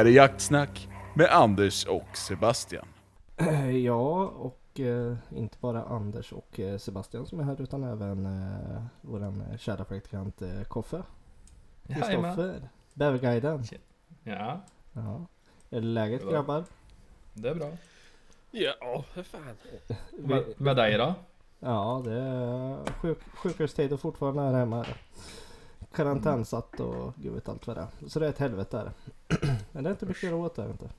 här är Jaktsnack med Anders och Sebastian. Ja, och eh, inte bara Anders och eh, Sebastian som är här utan även eh, eh, kära praktikant eh, Koffe. Kristoffer. Bäverguiden. Ja, Ja. Är det läget Bra. grabbar? det är bra. Ja, för fan. Med, med dig då? Ja, det är sjuk, sjukhustid och fortfarande här hemma. Karantänsatt och gud vet allt vad det är. Så det är ett helvete där. Men det är inte mycket att göra åt det inte.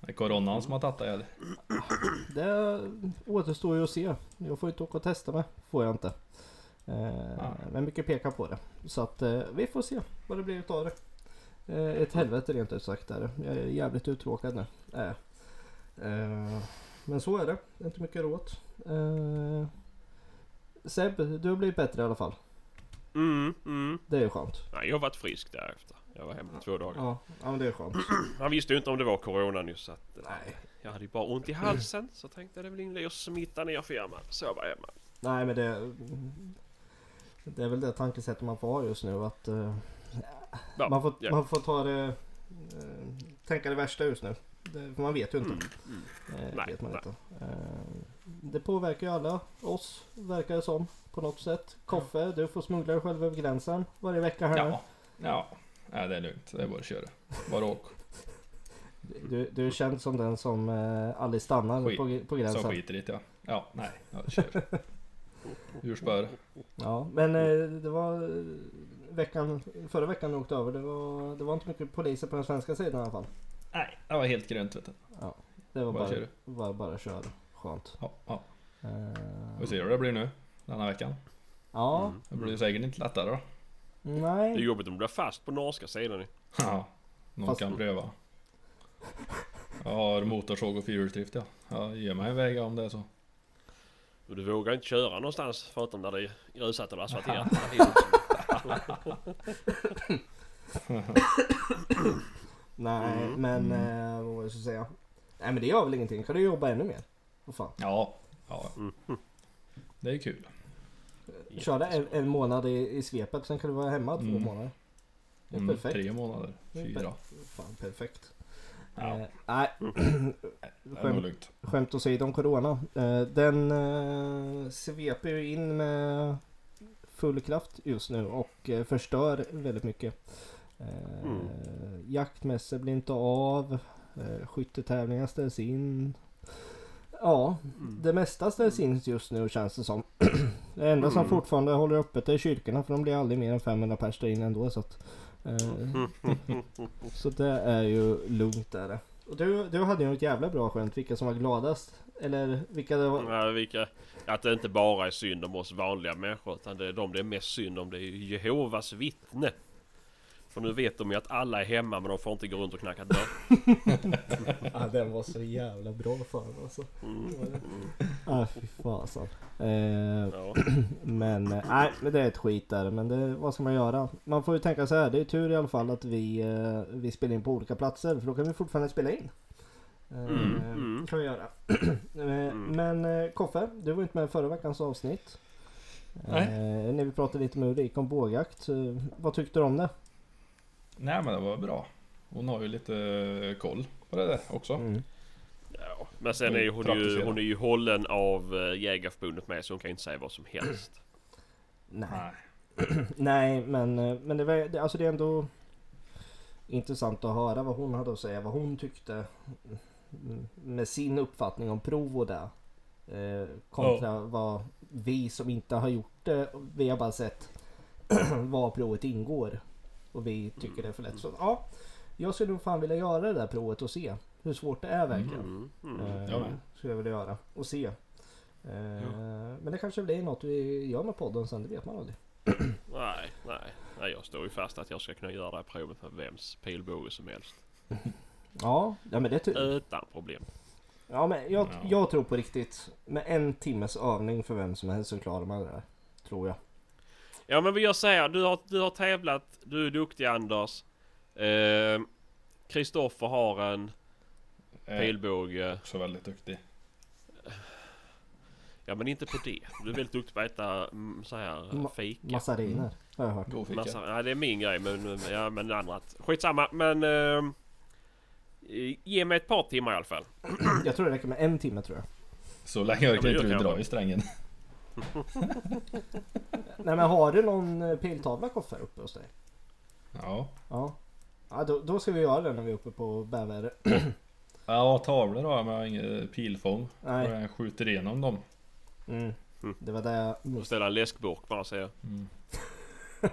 Det är coronan som har tagit dig eller? Det återstår ju att se. Jag får inte åka och testa mig. Får jag inte. Eh. Men mycket pekar på det. Så att eh, vi får se vad det blir utav det. Eh, ett helvete rent ut sagt är det. Jag är jävligt uttråkad nu. Men så är det. Det är inte mycket. Eh, Seb, du har blivit bättre i alla fall. Mm, mm. Det är skönt. Nej, jag har varit frisk därefter. Jag var hemma två dagar. Ja, ja men det är skönt. Han visste ju inte om det var corona nu så att... eh, Nej. Jag hade ju bara ont i halsen så tänkte jag det är väl ingen idé att smitta ner firman. Så jag var hemma. Nej men det... Det är väl det tankesättet man får ha just nu att... eh, Ja, man, får, ja. man får ta det... eh, tänka det värsta just nu. Det, för man vet ju inte. Mm, mm. Eh, Nej, vet man nej. inte. Det påverkar ju alla oss, verkar det som. På något sätt. Koffe, du får smuggla dig själv över gränsen varje vecka här nu. Ja. Ja. Det är lugnt. Det är bara att köra. Bara åk. Du, du är känd som den som eh, aldrig stannar Skit. på, på gränsen. Så skiter i det ja. Ja, nej. Ja, kör. Hur spör? Ja, men eh, det var eh, veckan, förra veckan du åkte över. Det var, det var inte mycket poliser på den svenska sidan i alla fall. Nej, det var helt grönt vet du. Det var Bara bara, kör bara, bara, köra. Skönt. Ja, ja. Eh, Vi ser hur det blir nu. Denna veckan. ja, Mm. Det blir säkert inte lättare då. Det är nej. jobbigt om du blir fast på norska sidan. Ja, någon Fast- kan pröva. Jag har motorsåg och fyrhjulsdrift ja. Jag ger mig en väg om det är så. Du vågar inte köra någonstans förutom där det är grusat eller asfalterat. Nej, Mm. men eh, vad var jag skulle säga? Nej men det gör väl ingenting. Kan du jobba ännu mer? Vad fan. Ja, ja. Mm. Det är kul. Köra en, en månad i, i svepet, sen kan du vara hemma två Mm. månader. Det är Mm, perfekt. tre månader. Fyra. Fan perfekt. Ja. Eh, nej, nog skämt, skämt åsido om Corona. Eh, den eh, sveper ju in med full kraft just nu och eh, förstör väldigt mycket. Eh, Mm. Jaktmässor blir inte av. Eh, skyttetävlingar ställs in. Ja, Mm. det mesta ställs in just nu känns det som. Det enda som Mm. fortfarande håller öppet är kyrkorna för de blir aldrig mer än 500 pers där inne ändå. Så, att, eh, så det är ju lugnt där. det. Och du, du hade ju ett jävla bra skämt vilka som var gladast. Eller vilka det var. Ja, vilka, att det inte bara är synd om oss vanliga människor utan det är de det är mest synd om det är ju Jehovas vittne. För nu vet de ju att alla är hemma men de får inte gå runt och knacka dörr. Ja, den var så jävla bra fan alltså. Mm. Ah, fy fasen. Eh, Ja. men eh, nej, men det är ett skit där. Men det, vad ska man göra? Man får ju tänka så här. Det är tur i alla fall att vi, eh, vi spelar in på olika platser. För då kan vi fortfarande spela in. Eh, Mm, mm. kan vi göra. Eh, Men eh, Koffe, du var inte med i förra veckans avsnitt. Nej. Eh, när vi pratade lite med Ulrika om bågjakt. Eh, vad tyckte du om det? Nej men det var bra. Hon har ju lite koll på det där också. Mm. Ja. Men sen är ju hon, ju, hon är ju hållen av äh, Jägarförbundet med så hon kan inte säga vad som helst. Nej. Nej. Men, eh, men det, var, det, alltså det är ändå intressant att höra vad hon hade att säga. Vad hon tyckte mm, med sin uppfattning om prov och det. Eh, kontra vad vi som inte har gjort det, vi har bara sett var provet ingår. Och vi tycker det är för lätt. Så ja, jag skulle nog fan vilja göra det där provet och se hur svårt det är verkligen. Mm, mm. Eh, skulle jag vilja göra och se. Eh, Men det kanske blir något vi gör med podden sen, det vet man aldrig. Nej, nej, nej. Jag står ju fast att jag ska kunna göra det här provet med vems pilbåge som helst. Ja, ja men det ty- Utan problem. Ja men jag, Ja. jag tror på riktigt med en timmes övning för vem som helst så klarar man det där. Tror jag. Ja men vi gör så här. Du har, du har tävlat. Du är duktig Anders. Eh, Kristoffer har en Eh, pilbåge. också väldigt duktig. Ja men inte på det. Du är väldigt duktig på att äta mm, så här Ma- fika. Massariner har jag hört. God fika. Massa, ja, det är min grej men, ja, men det andra Skitsamma men... Eh, Eh, Ge mig ett par timmar i alla fall. Jag tror det räcker med en timme tror jag. Så länge orkar det inte du dra i strängen. Nej men har du någon eh, piltavla Koffe uppe hos dig? Ja. Ja. Ja då, då ska vi göra det när vi är uppe på bäver. Ja, tavlor har jag men jag har inget pilfång. Nej. Jag skjuter igenom dem. Mm. Det var det jag Och ställa en läskburk bara säger. Mm.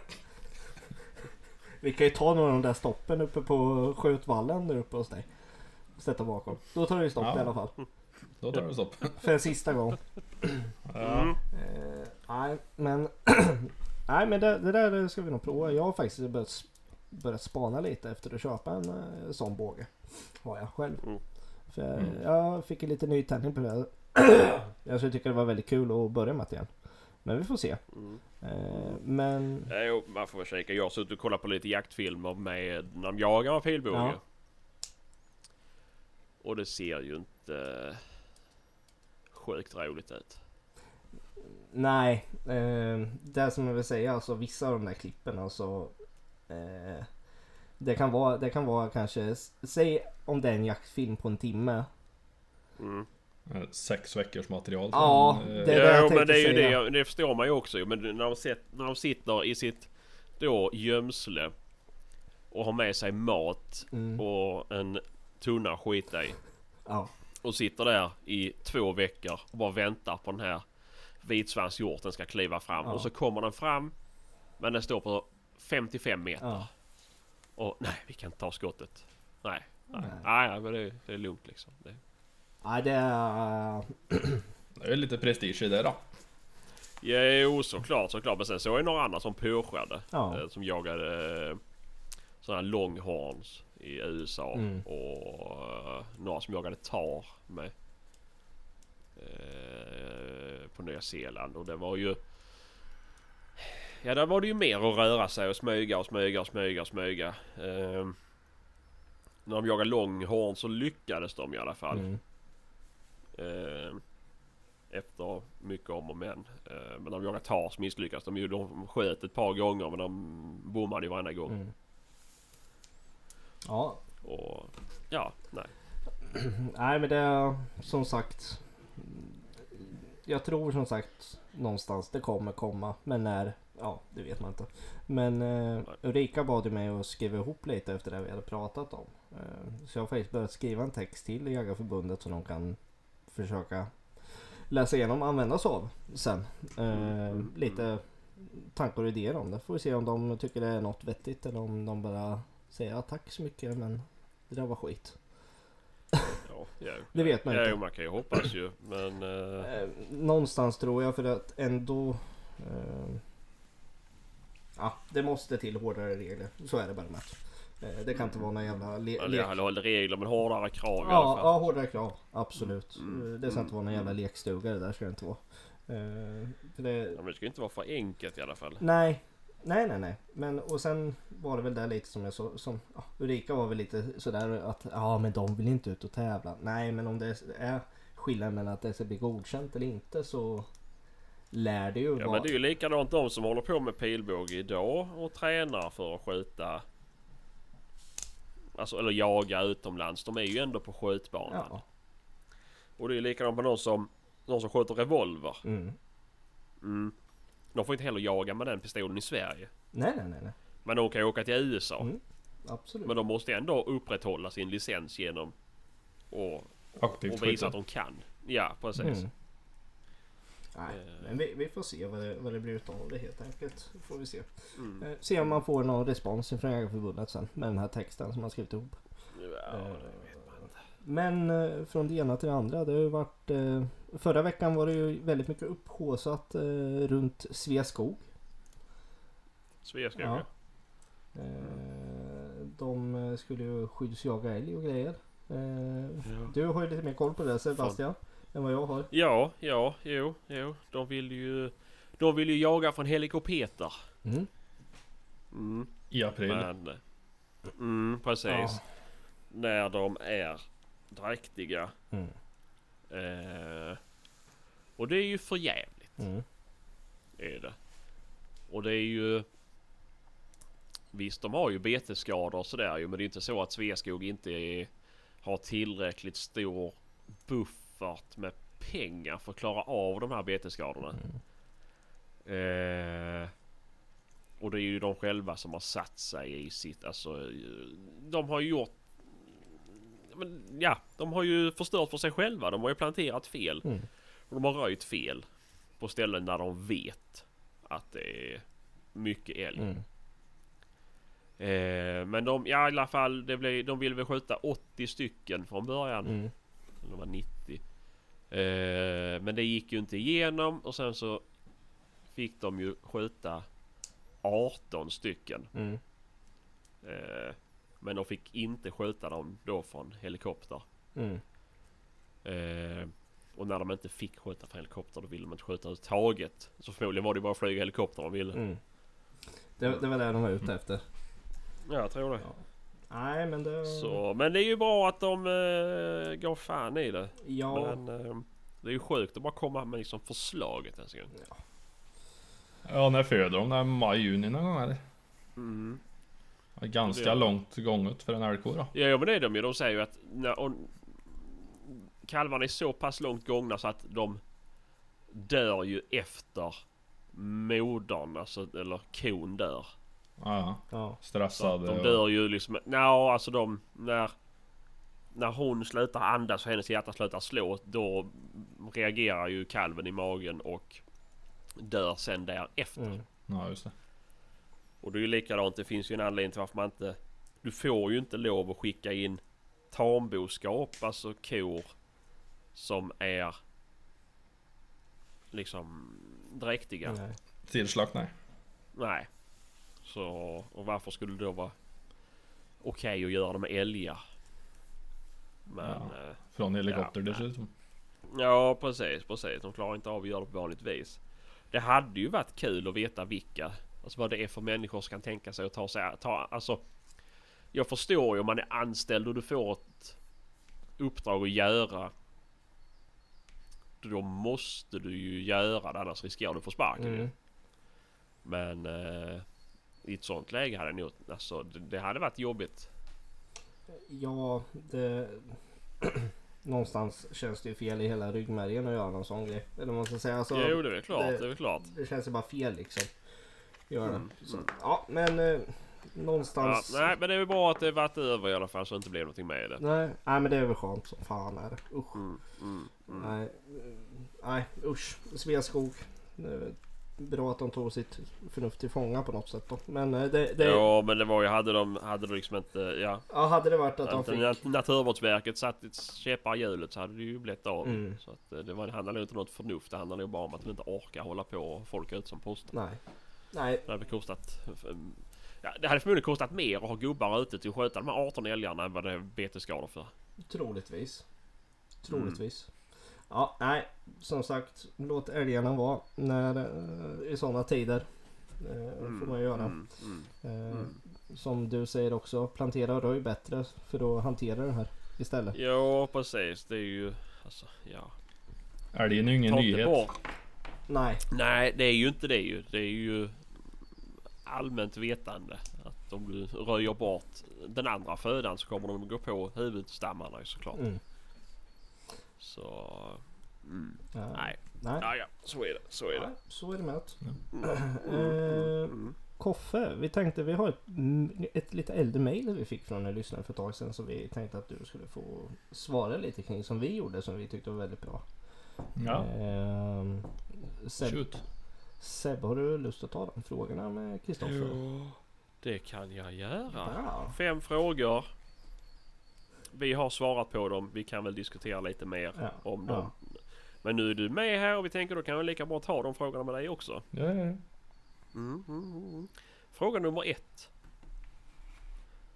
Vi kan ju ta några av de där stoppen uppe på skjutvallen där uppe hos dig. Sätta bakom. Då tar det stopp Ja. i alla fall. Då tar det stopp. För en sista gång. Ja. Mm. Eh, nej men. nej men det, det där ska vi nog prova. Jag har faktiskt börjat, börjat spana lite efter att köpa en eh, sån båge. Har jag själv. Mm. För jag, Mm. jag fick en liten nytändning på det. jag skulle tycka det var väldigt kul att börja med det igen. Men vi får se. Mm. Eh, men Ja, jo, man får kika. Jag har suttit och kollat på lite jaktfilmer med när de jagar med pilbåge. Ja. Och det ser ju inte sjukt roligt ut. nej. Eh, det som jag vill säga alltså vissa av de där klippen alltså. Eh, det kan vara, det kan vara kanske, säg om det är en jaktfilm på en timme. Mm. Eh, Sex veckors material. Ja, eh, det- är jag Ja, tänkte men det är ju det, det förstår man ju också. Men när de, sett, när de sitter i sitt då gömsle och har med sig mat Mm. och en tunna skita i. Ja. Och sitter där i två veckor och bara väntar på den här vitsvanshjorten ska kliva fram. Ja. Och så kommer den fram. Men den står på 55 meter. Ja. Och nej, vi kan inte ta skottet. Nej, nej, Nej. nej, men det, det är lugnt liksom. Det, Nej det är... Det är lite prestige i det då. jo, såklart, såklart. Men sen så är det några andra som pushade. Ja. Eh, som jagade eh, sådana här longhorns i USA. Mm. Och eh, några som jagade tar med. Eh, på Nya Zeeland. Och det var ju... Ja, där var det ju mer att röra sig och smyga och smyga och smyga och smyga. Eh, när de jagade longhorn så lyckades de i alla fall. Mm. Eh, efter mycket om och men. Eh, men när de jagade tar så misslyckades de ju. De sköt ett par gånger men de bommade ju varenda gång. Mm. Ja, Och ja, nej. nej men det är som sagt. Jag tror som sagt någonstans det kommer komma. Men när? Ja, det vet man inte. Men eh, Ulrika bad ju mig att skriva ihop lite efter det vi hade pratat om. Eh, så jag har faktiskt börjat skriva en text till Jägarförbundet som de kan försöka läsa igenom och använda sig av sen. Eh, lite tankar och idéer om det. Får vi se om de tycker det är något vettigt eller om de bara säger ja, tack så mycket men det där var skit. Ja, ja. Det vet man ja, inte. jo, man kan ju hoppas ju. Men eh, Eh, någonstans tror jag för att ändå eh, Ja, det måste till hårdare regler. Så är det bara med. Eh, det kan inte vara någon jävla le- eller lek. jag håller regler men hårdare krav i alla Ja, fall. ja, hårdare krav. Absolut. Mm. Eh, Det ska inte vara någon jävla lekstuga det där ska det inte vara. Eh, det, Ja, men det ska ju inte vara för enkelt i alla fall. Nej, nej, nej, nej. Men och sen var det väl där lite som jag så, som ja, Ulrika var väl lite sådär att ja, men de vill inte ut och tävla. Nej, men om det är skillnad mellan att det ska bli godkänt eller inte så lär det ju Ja vara. men det är ju likadant de som håller på med pilbåge idag och tränar för att skjuta Alltså eller jaga utomlands. De är ju ändå på skjutbanan. Ja. Och det är likadant med de som, de som skjuter revolver. Mm. Mm. De får inte heller jaga med den pistolen i Sverige. Nej, nej, nej, nej. Men de kan ju åka till USA. Mm. Absolut. Men de måste ändå upprätthålla sin licens genom att Aktivt och visa att de kan. Ja precis. Mm. Nej, Eh. men vi, vi får se vad det, vad det blir utav det helt enkelt. Får vi se. Mm. Eh, se om man får någon respons från Jägareförbundet sen med den här texten som man skrivit ihop. Ja, Eh, det vet man inte. Men eh, från det ena till det andra. Det har ju varit... Förra veckan var det ju väldigt mycket upphaussat eh, runt Sveaskog. Sveaskog Ja. ja. Eh, de skulle ju skyddsjaga älg och grejer. Eh, Ja. du har ju lite mer koll på det Sebastian. Än vad jag har. Ja, ja, jo, jo. De vill ju... De vill ju jaga från helikopter. Mm. Mm, I april. men... Mm, precis. Ja. När de är dräktiga. Mm. Eh, och det är ju för jävligt. Mm. Är det. Och det är ju... Visst, de har ju betesskador och sådär ju. Men det är inte så att Sveaskog inte är har tillräckligt stor buffert med pengar för att klara av de här betesskadorna. Eh, och det är ju de själva som har satt sig i sitt, alltså de har gjort men, ja, de har ju förstört för sig själva. De har ju planterat fel. Mm. Och de har röjt fel. På ställen där de vet att det är mycket älg. Mm. Eh, men de, ja i alla fall, det blev, de ville väl skjuta 80 stycken från början. Mm. Det var 90. Eh, men det gick ju inte igenom och sen så fick de ju skjuta 18 stycken. Mm. Eh, men de fick inte skjuta dem då från helikopter. Mm. Eh, och när de inte fick skjuta från helikopter då ville de inte skjuta överhuvudtaget. Så förmodligen var det bara att flyga helikopter de ville. Mm. Det, det var det de var ute efter. Ja, jag tror det. Ja. Nej men det... Så, men det är ju bra att de eh, går fan i det. Ja. Men eh, det är ju sjukt att bara komma med liksom förslaget ens en gång. Ja, när föder de? Det är maj, juni någon gång eller? Mm. Ganska Det långt gånget för en älgko då. Ja, ja men det är de ju. De säger ju att när, och, kalvarna är så pass långt gångna så att de dör ju efter modern, alltså, eller kon dör. Ja, Ja. Stressade de dör ju liksom, nja alltså de, när, när hon slutar andas och hennes hjärta slutar slå, då reagerar ju kalven i magen och dör sen därefter. Mm. Ja, just det. Och det är ju likadant, det finns ju en anledning till varför man inte... Du får ju inte lov att skicka in tamboskap, alltså kor som är liksom dräktiga. Nej. Tillslakt, nej. Nej. Så, och varför skulle det då vara okej att göra det med älgar? Men... Ja. eh, Från helikopter Ja, dessutom. Ja precis, precis. De klarar inte av att göra det på vanligt vis. Det hade ju varit kul att veta vilka, alltså vad det är för människor som kan tänka sig att ta sig, ta, alltså. Jag förstår ju om man är anställd och du får ett uppdrag att göra. Då måste du ju göra det annars riskerar du att få sparken. Mm. Men eh, i ett sånt läge hade nog, alltså det, det hade varit jobbigt. Ja, det... Någonstans känns det ju fel i hela ryggmärgen att göra någon sån grej. Eller vad man ska säga. Alltså, jo det är väl klart, det- det är väl klart. det känns ju bara fel liksom. Göra Mm, det. Så, ja, men eh, Ja, någonstans... nej men det är väl bra att det varit över i alla fall så det inte blev någonting med det. nej, nej, men det är väl skönt som fan är det. Usch. Mm, mm, mm. Nej, nej usch. Sveaskog. Bra att de tog sitt förnuft till fånga på något sätt då. Men eh, det... det Ja men det var ju, hade de, hade de liksom inte, ja. ja, hade det varit att de fick... nat- Naturvårdsverket satt ett käppar i hjulet så hade det ju blivit av. Mm. Så att eh, det, var, det handlar nog inte om något förnuft. Det handlar nog bara om att de inte orkar hålla på och folk ut som postar. Nej. Nej, Det hade kostat... Ja, det hade förmodligen kostat mer att ha gubbar ute till att sköta de här 18 älgarna än vad det är betesskador för. troligtvis. Troligtvis. Ja, nej. Som sagt, låt älgarna vara när, eh, i sådana tider. Eh, får man göra. Mm, mm, Eh, mm. Som du säger också, plantera röj bättre för att hantera det här istället. Ja precis, det är ju... Alltså, ja. Älgen är ju ingen nyhet. bort. Nej, Nej, det är ju inte det ju. Det är ju allmänt vetande att om du röjer bort den andra födan så kommer de gå på huvudstammarna såklart. mm. Så... Mm, ja. nej. nej. Ja, ja, så är det. Så är Ja, det. så är det med det. Mm. Eh, Koffe, vi tänkte vi har ett, mm, ett lite äldre mail vi fick från en lyssnare för ett tag sedan som vi tänkte att du skulle få svara lite kring som vi gjorde som vi tyckte var väldigt bra. Ja, Eh, Seb, shoot. Seb, har du lust att ta de frågorna med Kristoffer? Jo, det kan jag göra. Ja. Fem frågor. Vi har svarat på dem. Vi kan väl diskutera lite mer Ja, om dem. Men nu är du med här och vi tänker då kan vi lika bra ta de frågorna med dig också. Ja, ja, ja. Mm, mm, mm. Fråga nummer ett.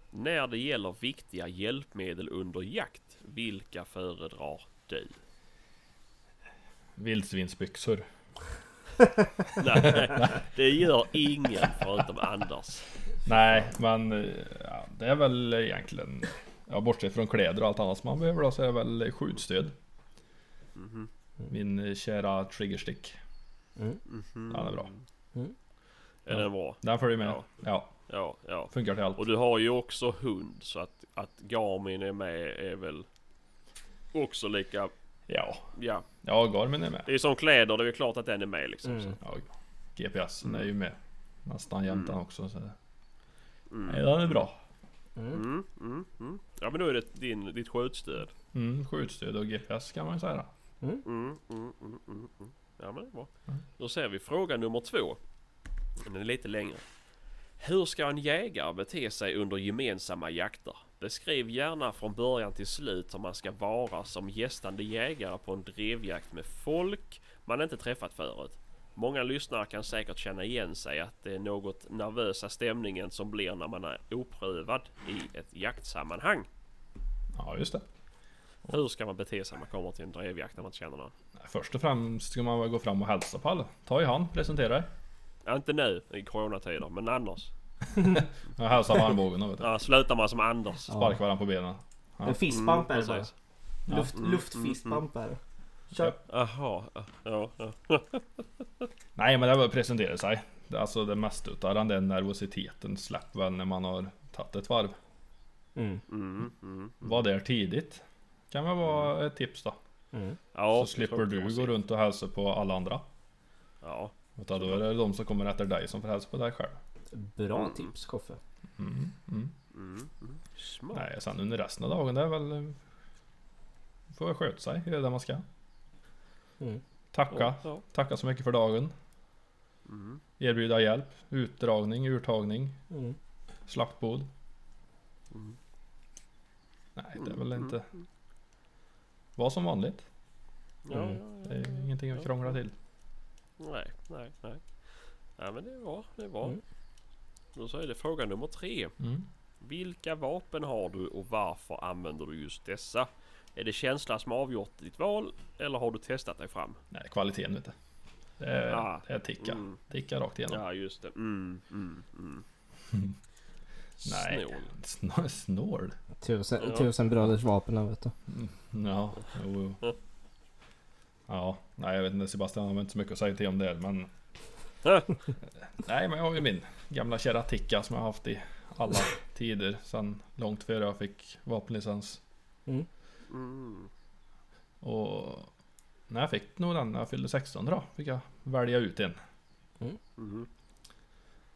När det gäller viktiga hjälpmedel under jakt, vilka föredrar du? Vildsvinsbyxor. Nej, det gör ingen förutom Anders. Nej, men eh, ja, det är väl egentligen... Ja, bortsett från kläder och allt annat som man behöver då så är det väl skjutstöd. Mhm, Min eh, kära triggerstick. Mm. Ja, det är bra. Mm. Är den bra? Den följer med. Ja. Ja. Ja, ja. Funkar till allt. Och du har ju också hund så att, att Garmin är med är väl också lika... Ja, Ja, ja Garmin är med. det är som kläder, det är ju klart att den är med liksom. Mm. Ja, GPSen är ju med. Nästan jämt den också. Så. det- Mm. Nej, den är bra. Mm. Mm, mm, mm. Ja men då är det din, ditt skjutstöd. Mm, skjutstöd och GPS kan man ju säga. Mm, mm, mm, mm, mm. Ja men det är bra. Mm. Då ser vi fråga nummer två. Den är lite längre. Hur ska en jägare bete sig under gemensamma jakter? Beskriv gärna från början till slut hur man ska vara som gästande jägare på en drevjakt med folk man inte träffat förut. Många lyssnare kan säkert känna igen sig att det är något nervösa stämningen som blir när man är oprövad i ett jaktsammanhang. Ja, just det. Hur ska man bete sig när man kommer till en drevjakt när man inte känner någon? Först och främst ska man väl gå fram och hälsa på alla. Ta i hand, presentera dig. Ja, inte nu i coronatider, men annars. Jag hälsar med armbågen och vet du. Ja, slutar man som Anders. Sparka varandra på benen. En fistbump är det bara. precis. Luft, Mm, luftfistbump är det. Kör. Jaha, ja, ja. Nej men det var att presentera sig. Det- Alltså det mesta utav den där nervositeten släpper väl när man har tagit ett varv. Mm. Mm, mm. Var där tidigt. Kan väl vara ett tips då. Mm. ja Så slipper du gå runt och hälsa på alla andra. Ja, Utan då är det de som kommer efter dig som får hälsa på dig själv. Bra Mm. tips Koffe. Mm, mm. mm, mm. Smart. Nej, sen under resten av dagen det är väl... eh, Får väl sköta sig, göra det man ska. Mm. Tacka. Ja, Tacka så mycket för dagen. mm. Erbjuda hjälp. Utdragning, urtagning, Mm. slaktbod. Mm. Nej, det är väl inte... Var som vanligt. Ja, Mm. ja, Det ja, är ingenting att krångla till. Nej, nej, nej. Ja men det var, det var. Mm. Då så är det fråga nummer tre. Mm. Vilka vapen har du och varför använder du just dessa? Är det känsla som avgjort ditt val eller har du testat dig fram? Nej, kvaliteten vet du. Det är, Ah, det är ticka. mm. Ticka rakt igenom. Ja just det. Mm, mm, mm. Nej, Snål. Snå- snål. Tusen, Ja. tusen bröders vapen vet du. Ja, jo, jo. Ja, nej jag vet inte Sebastian har inte så mycket att säga till om det men Nej men jag har ju min gamla kära Ticka som jag har haft i alla tider sedan långt före jag fick vapenlicens. Mm. Mm. Och när jag fick nog den när jag fyllde 16 då fick jag välja ut en. Mm.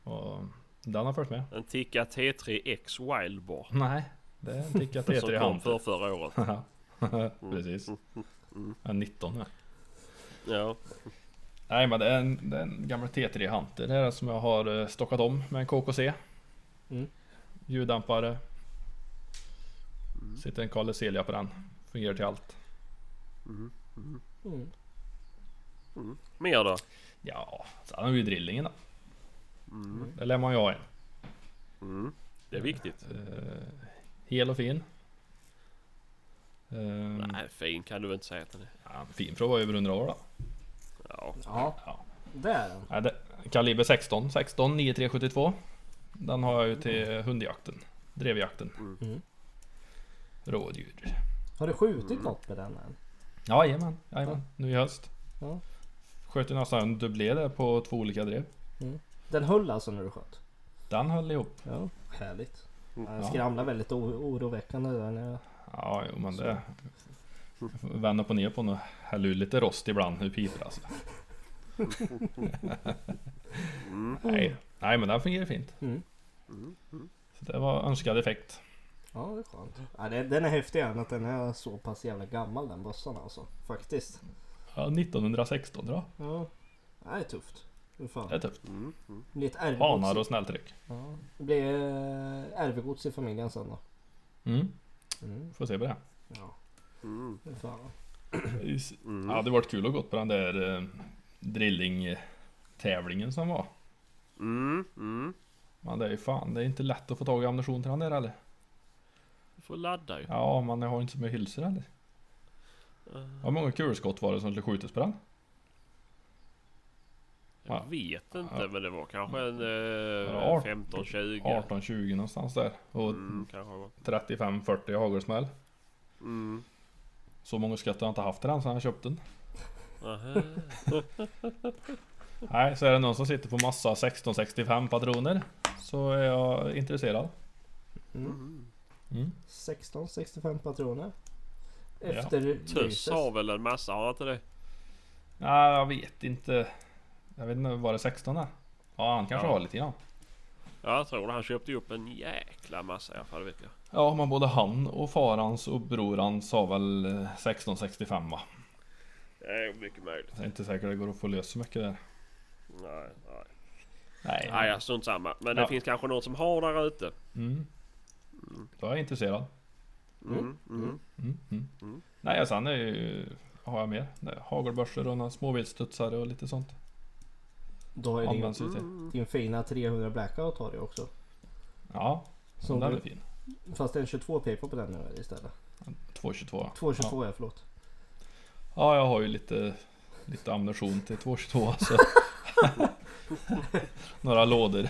Och den har följt med. En Tikka T3X Wildboar. Nej, det är en Ticka Som T3 i kom för förra året. Precis. Mm. En 19 ja. Ja. Nej men det är en, det är en gammal T3 Hunter. Det är det som jag har eh, stockat om med en KKC. Mm. Ljuddämpare. Sitter en Kalle Celia på den. Fungerar till allt. Mm. Mm. Mm. Mm. Mer då? Ja, sen har vi ju drillingen då. Mm. Det lär man ju ha en. Mm. Det är viktigt. Eh, hel och fin. Eh, Nej, fin kan du väl inte säga att den är. ja, fin för att vara över 100 år då. Ja. Ja, Ja. det är den. Det, kaliber 16, 16 9372. Den har jag ju till hundjakten. Drevjakten. Mm. Rådjur. Har du skjutit något med den än? Jajamän, jajamän. Nu i höst. Ja. Sköt ju nästan en dubblé där på två olika drev. Den höll alltså när du sköt? Den höll ihop. Ja, härligt. Mm. Den skramlar väldigt oroväckande där när jag... Ja, jo men det... Vänd upp och ner på den och häll ur lite rost ibland hur piper alltså. Mm. Nej, nej men den fungerar fint. Mm. Mm. Mm. Så det var önskad effekt. Ja, det är skönt. Ja, det, den är häftig även att den är så pass jävla gammal den bössan alltså. Faktiskt. Ja, 1916 tror jag. Ja. Det är tufft. Fan. Det är tufft. Mm. Mm. Det blir ett ärvgods. Hanar och snälltryck. Ja. Det blir eh, ärvgods i familjen sen då. Mm, Mm. får se på det. Ja, Mm. Mm. Ja, det varit kul att gå på den där eh, drilling-tävlingen som var. Mm. Mm. Men det är ju fan, det är inte lätt att få tag i ammunition till den där eller? Du får ladda ju. Ja, man har inte så mycket hylsor heller. Hur många kulskott var det som skulle skjutas på den? Jag Ja. vet inte Ja. men det var kanske en Ja, eh, 15-20. 18-20 någonstans där. Och Mm, kanske var. 35-40 hagelsmäll. Mm. Så många skott har jag inte haft den sedan jag köpte den. Nej, så är det någon som sitter på massa 1665 patroner. så är jag intresserad. Mm. Mm. 1665 patroner. Ja. Efter Tuss har väl en massa, har inte det? Ja, jag vet inte. Jag vet inte, var det 16 där? Ja, han kanske Ja. har lite grann. Ja, jag tror det. Han köpte ju upp en jäkla massa i alla fall, det vet jag. Ja, men både han och farans och brorans har väl eh, 1665 va? Det är mycket möjligt. Jag är inte säker det går att få lös så mycket där. Nej, nej. Nej. Nej, ja, strunt samma. Men det Ja. finns kanske någon som har där ute. Mm. Då är jag intresserad. Mm, mm. Mm. Mm. Mm. Nej, och sen är ju... Har jag mer? Det är Hagelbörsor och några småviltstudsare och lite sånt. Då har ju din, till. din fina 300 blackout har du också. Ja, Som den du, är fin. fast det är en 22 paper på den nu istället. 222. 222 ja. förlåt. Ja, jag har ju lite, lite ammunition till 222 så. Några lådor.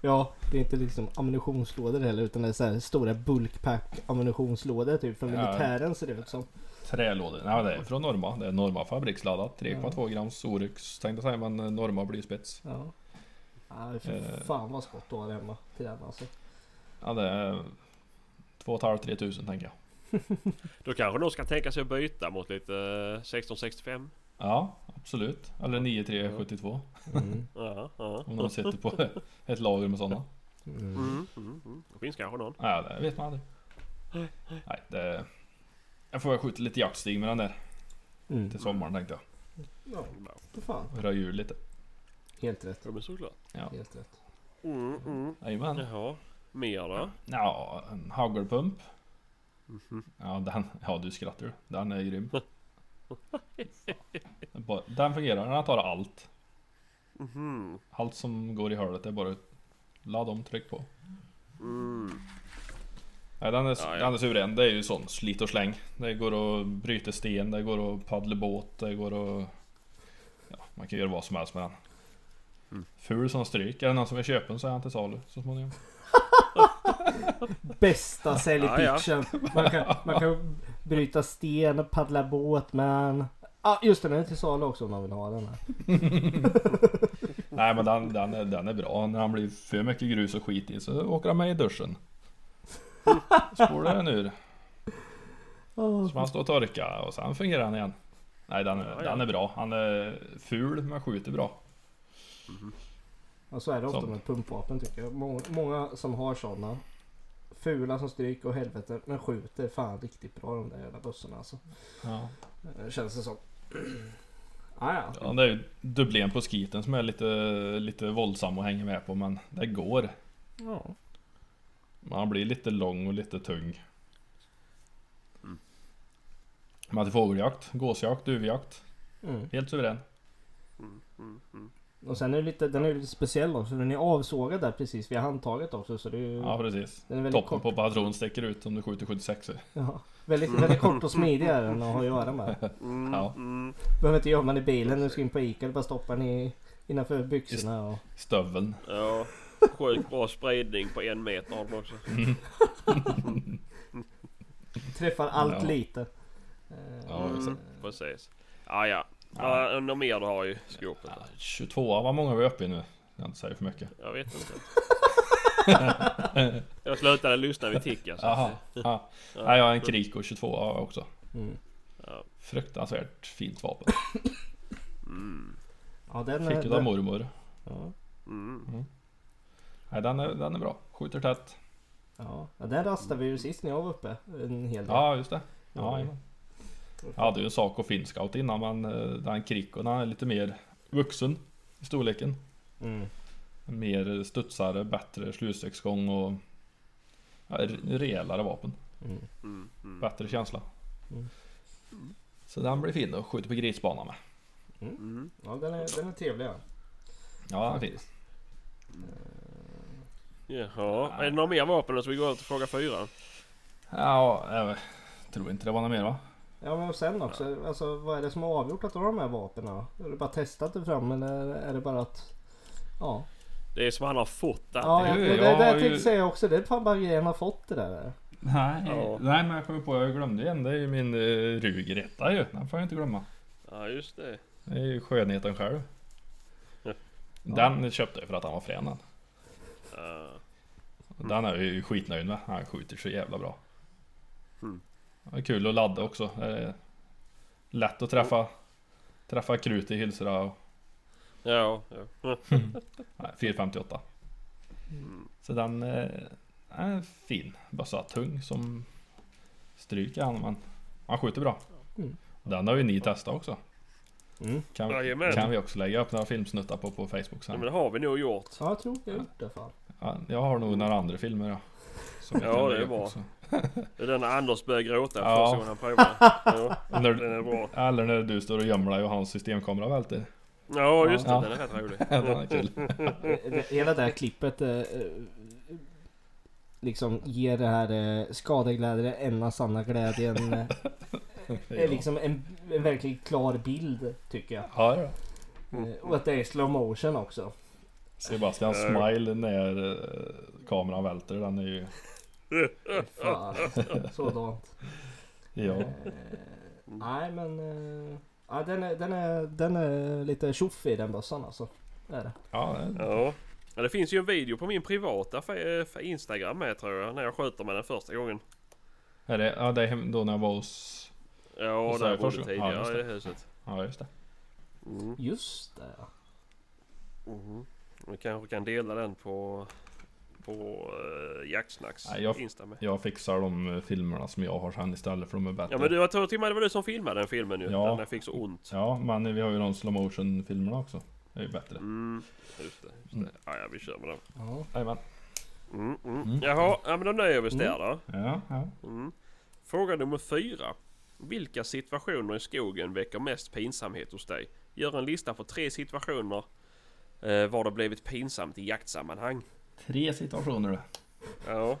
Ja, det är inte liksom ammunitionslådor heller utan det är så här stora bulkpack ammunitionslådor typ Ja. militären ser det ut som. Trälådor. Nej, det är från Norma. Det är Norma fabriksladdat. 3,2 grams Oryx tänkte jag säga, men eh, Norma blir spets. Ja. Ja, för Eh. fan vad skott du har hemma till den alltså. Ja, det är 2 500-3 tusen tänker jag. Då kanske någon ska tänka sig att byta mot lite eh, 1665. Ja, absolut. Eller 9372. Mm. Ja, ja. Om någon sitter på ett lager med sådana. Mm. Mm, mm, mm. Det finns kanske någon. Ja, det vet man aldrig. Nej, det... Jag får väl skjuta lite jaktstig med den där Mm. till sommaren tänkte jag. Ja, för fan. Och Röja ur lite. Helt rätt. Ja men såklart. Ja. Helt rätt. Mm, mm. Jajamän. Jaha. Mer då? Ja, en hagelpump. Mhm. Ja, den... Ja, du skrattar ju. Den är grym. Den fungerar. Den tar allt. Mhm. Allt som går i hörnet är bara ladda om, tryck på. Mm. Nej, den är, Ja, ja. den är suverän. Det är ju sån slit och släng. Det går att bryta sten, det går att paddla båt, det går att... Ja, man kan göra vad som helst med den. Mm. Ful som stryk. Är det någon som vill köpa den så är han till salu så småningom. Bästa säljpitchen. Man, kan, man kan bryta sten och paddla båt men... Ah, just det, den är till salu också om man vill ha den här. Nej men den, den, är, den är bra. När han blir för mycket grus och skit i så åker han med i duschen. Spolar den ur. Så man står och torkar och sen fungerar den igen. Nej den, är- Ja, ja. den är bra. Han är ful men skjuter bra. och så är det ofta Sånt. med pumpvapen tycker jag. Många, många som har sådana. Fula som stryk och helvete men skjuter fan riktigt bra de där jävla bössorna alltså. Ja. Eh, Känns det som. Ah, ja. Ja, det är ju dubblén på skiten som är lite, lite våldsam att hänga med på men det går. ja. Man blir lite lång och lite tung. Mm. Man till fågeljakt, gåsjakt, duvjakt. Mm. Helt suverän. Mm, mm, mm. Och sen är det lite, den är lite speciell också. Den är avsågad där precis vid handtaget också. Så det är ju Ja precis. den är väldigt Toppen kort. på patron sticker ut om du skjuter 76 Ja. Väldigt, väldigt kort och smidig är den att ha att göra med. Mm, Ja. mm. Behöver inte göra man i bilen när du ska in på Ica. Du bara stoppar den i, innanför byxorna och... Stöveln. Ja. Sjukt bra spridning på en meter har den också. Träffar allt Ja. lite. Ja, Mm, precis. Ja, ja. Ja. Ja, något mer du har i skåpet? Ja, 22, vad många är vi uppe i nu? Jag inte säger för mycket. Jag vet inte. jag slutade lyssna vid tick alltså. Jaha. Ja. Nej, jag har en Kriko 22 har jag också. Mm. Ja. Fruktansvärt fint vapen. Mm. Ja, den Fick är... av Den, mormor. ja, Mm. Nej, den är, den är bra. Skjuter tätt. ja. den rastade vi ju sist när jag var uppe. En hel del. Ja, just det. Ja. Ja. Jag hade ju en sak och Finscout innan men eh, den Krikon är lite mer vuxen i storleken. Mm. Mer studsare, bättre slutstegsgång och ja, re- rejälare vapen. Mm. Mm. Mm. Bättre känsla. Mm. Så den blir fin att skjuta på grisbana med. Mm. Ja, den är, den är trevlig. Ja. Ja, den är fin. Jaha, är det några mer vapen så vi går över till fråga fyra? Ja, jag tror inte det var något mer va? Ja men och sen också, alltså vad är det som har avgjort att du har de här vapnen? Är det bara testat det fram eller är det bara att... Ja. Det är som han har fått det. Ja, det, det, jag det har jag tänkte ju- säga också. Det är fan bara grejen har fått det där. Nej, Ja. nej men jag kommer på, jag glömde igen. Det är ju min uh, Ruger ju. Den får jag inte glömma. Ja, just det. Det är ju skönheten själv. Ja. Den köpte jag för att han var frän den. Ja. Den är jag ju skitnöjd med. Han skjuter så jävla bra. Mm. Det är kul att ladda också. Lätt att träffa, träffa krut i hylsorna. och- Ja, ja. Nej, 458. Så den eh, är fin. Bössa tung som stryk i han men han skjuter bra. Mm. Den har ju ni testat också. Mm. Kan, Jajamän. kan vi också lägga upp några filmsnuttar på på Facebook ja, sen. men det har vi nog gjort. Ja, jag tror jag har gjort det fan. Ja, jag har nog några andra filmer ja. Ja, det är bra. också. Det är den när Anders börjar gråta Ja. första gången han provar. Ja, den När, är bra. eller när du står och gömmer dig och hans systemkamera välter. Ja, just det. Ja. Den är rätt rolig. Ja, den är kul. Hela det här klippet eh, eh, liksom ger det här eh, skadeglädje enda sanna glädjen. Är liksom en, en verkligt klar bild tycker jag. Ja, ja. Eh, och att det är slow motion också. Sebastian smile när eh, kameran välter. Den är ju... Fan, sådant. Ja. Eh, nej men... Eh, ja, den, är, den, är, den är lite tjoff i den bössan alltså. Det är det. Ja, det- Ja. ja, det finns ju en video på min privata för, för Instagram med tror jag. När jag skjuter med den första gången. är det, ja, det är då när jag var hos... Ja, så där är jag bodde ja, tidigare just i huset. Ja, just det. Mm. Just det ja. Mm. Vi kanske kan dela den på på uh, Jaktsnacks Nej, jag- Insta med. Jag fixar de eh, filmerna som jag har sen istället för de är bättre. Ja men du, jag tror till och med det var du som filmade den filmen ju. Ja. Den där fick så ont. Ja, men vi har ju de slow motion filmerna också. Det är ju bättre. Mm. Just det. Just det. Ja, ja, vi kör med den. ja. Jajamän. Mm, mm. Mm. Jaha, ja, men då nöjer vi oss där då. Ja, ja. Mm. Fråga nummer fyra. Vilka situationer i skogen väcker mest pinsamhet hos dig? Gör en lista på tre situationer var det blivit pinsamt i jaktsammanhang. Tre situationer. Ja,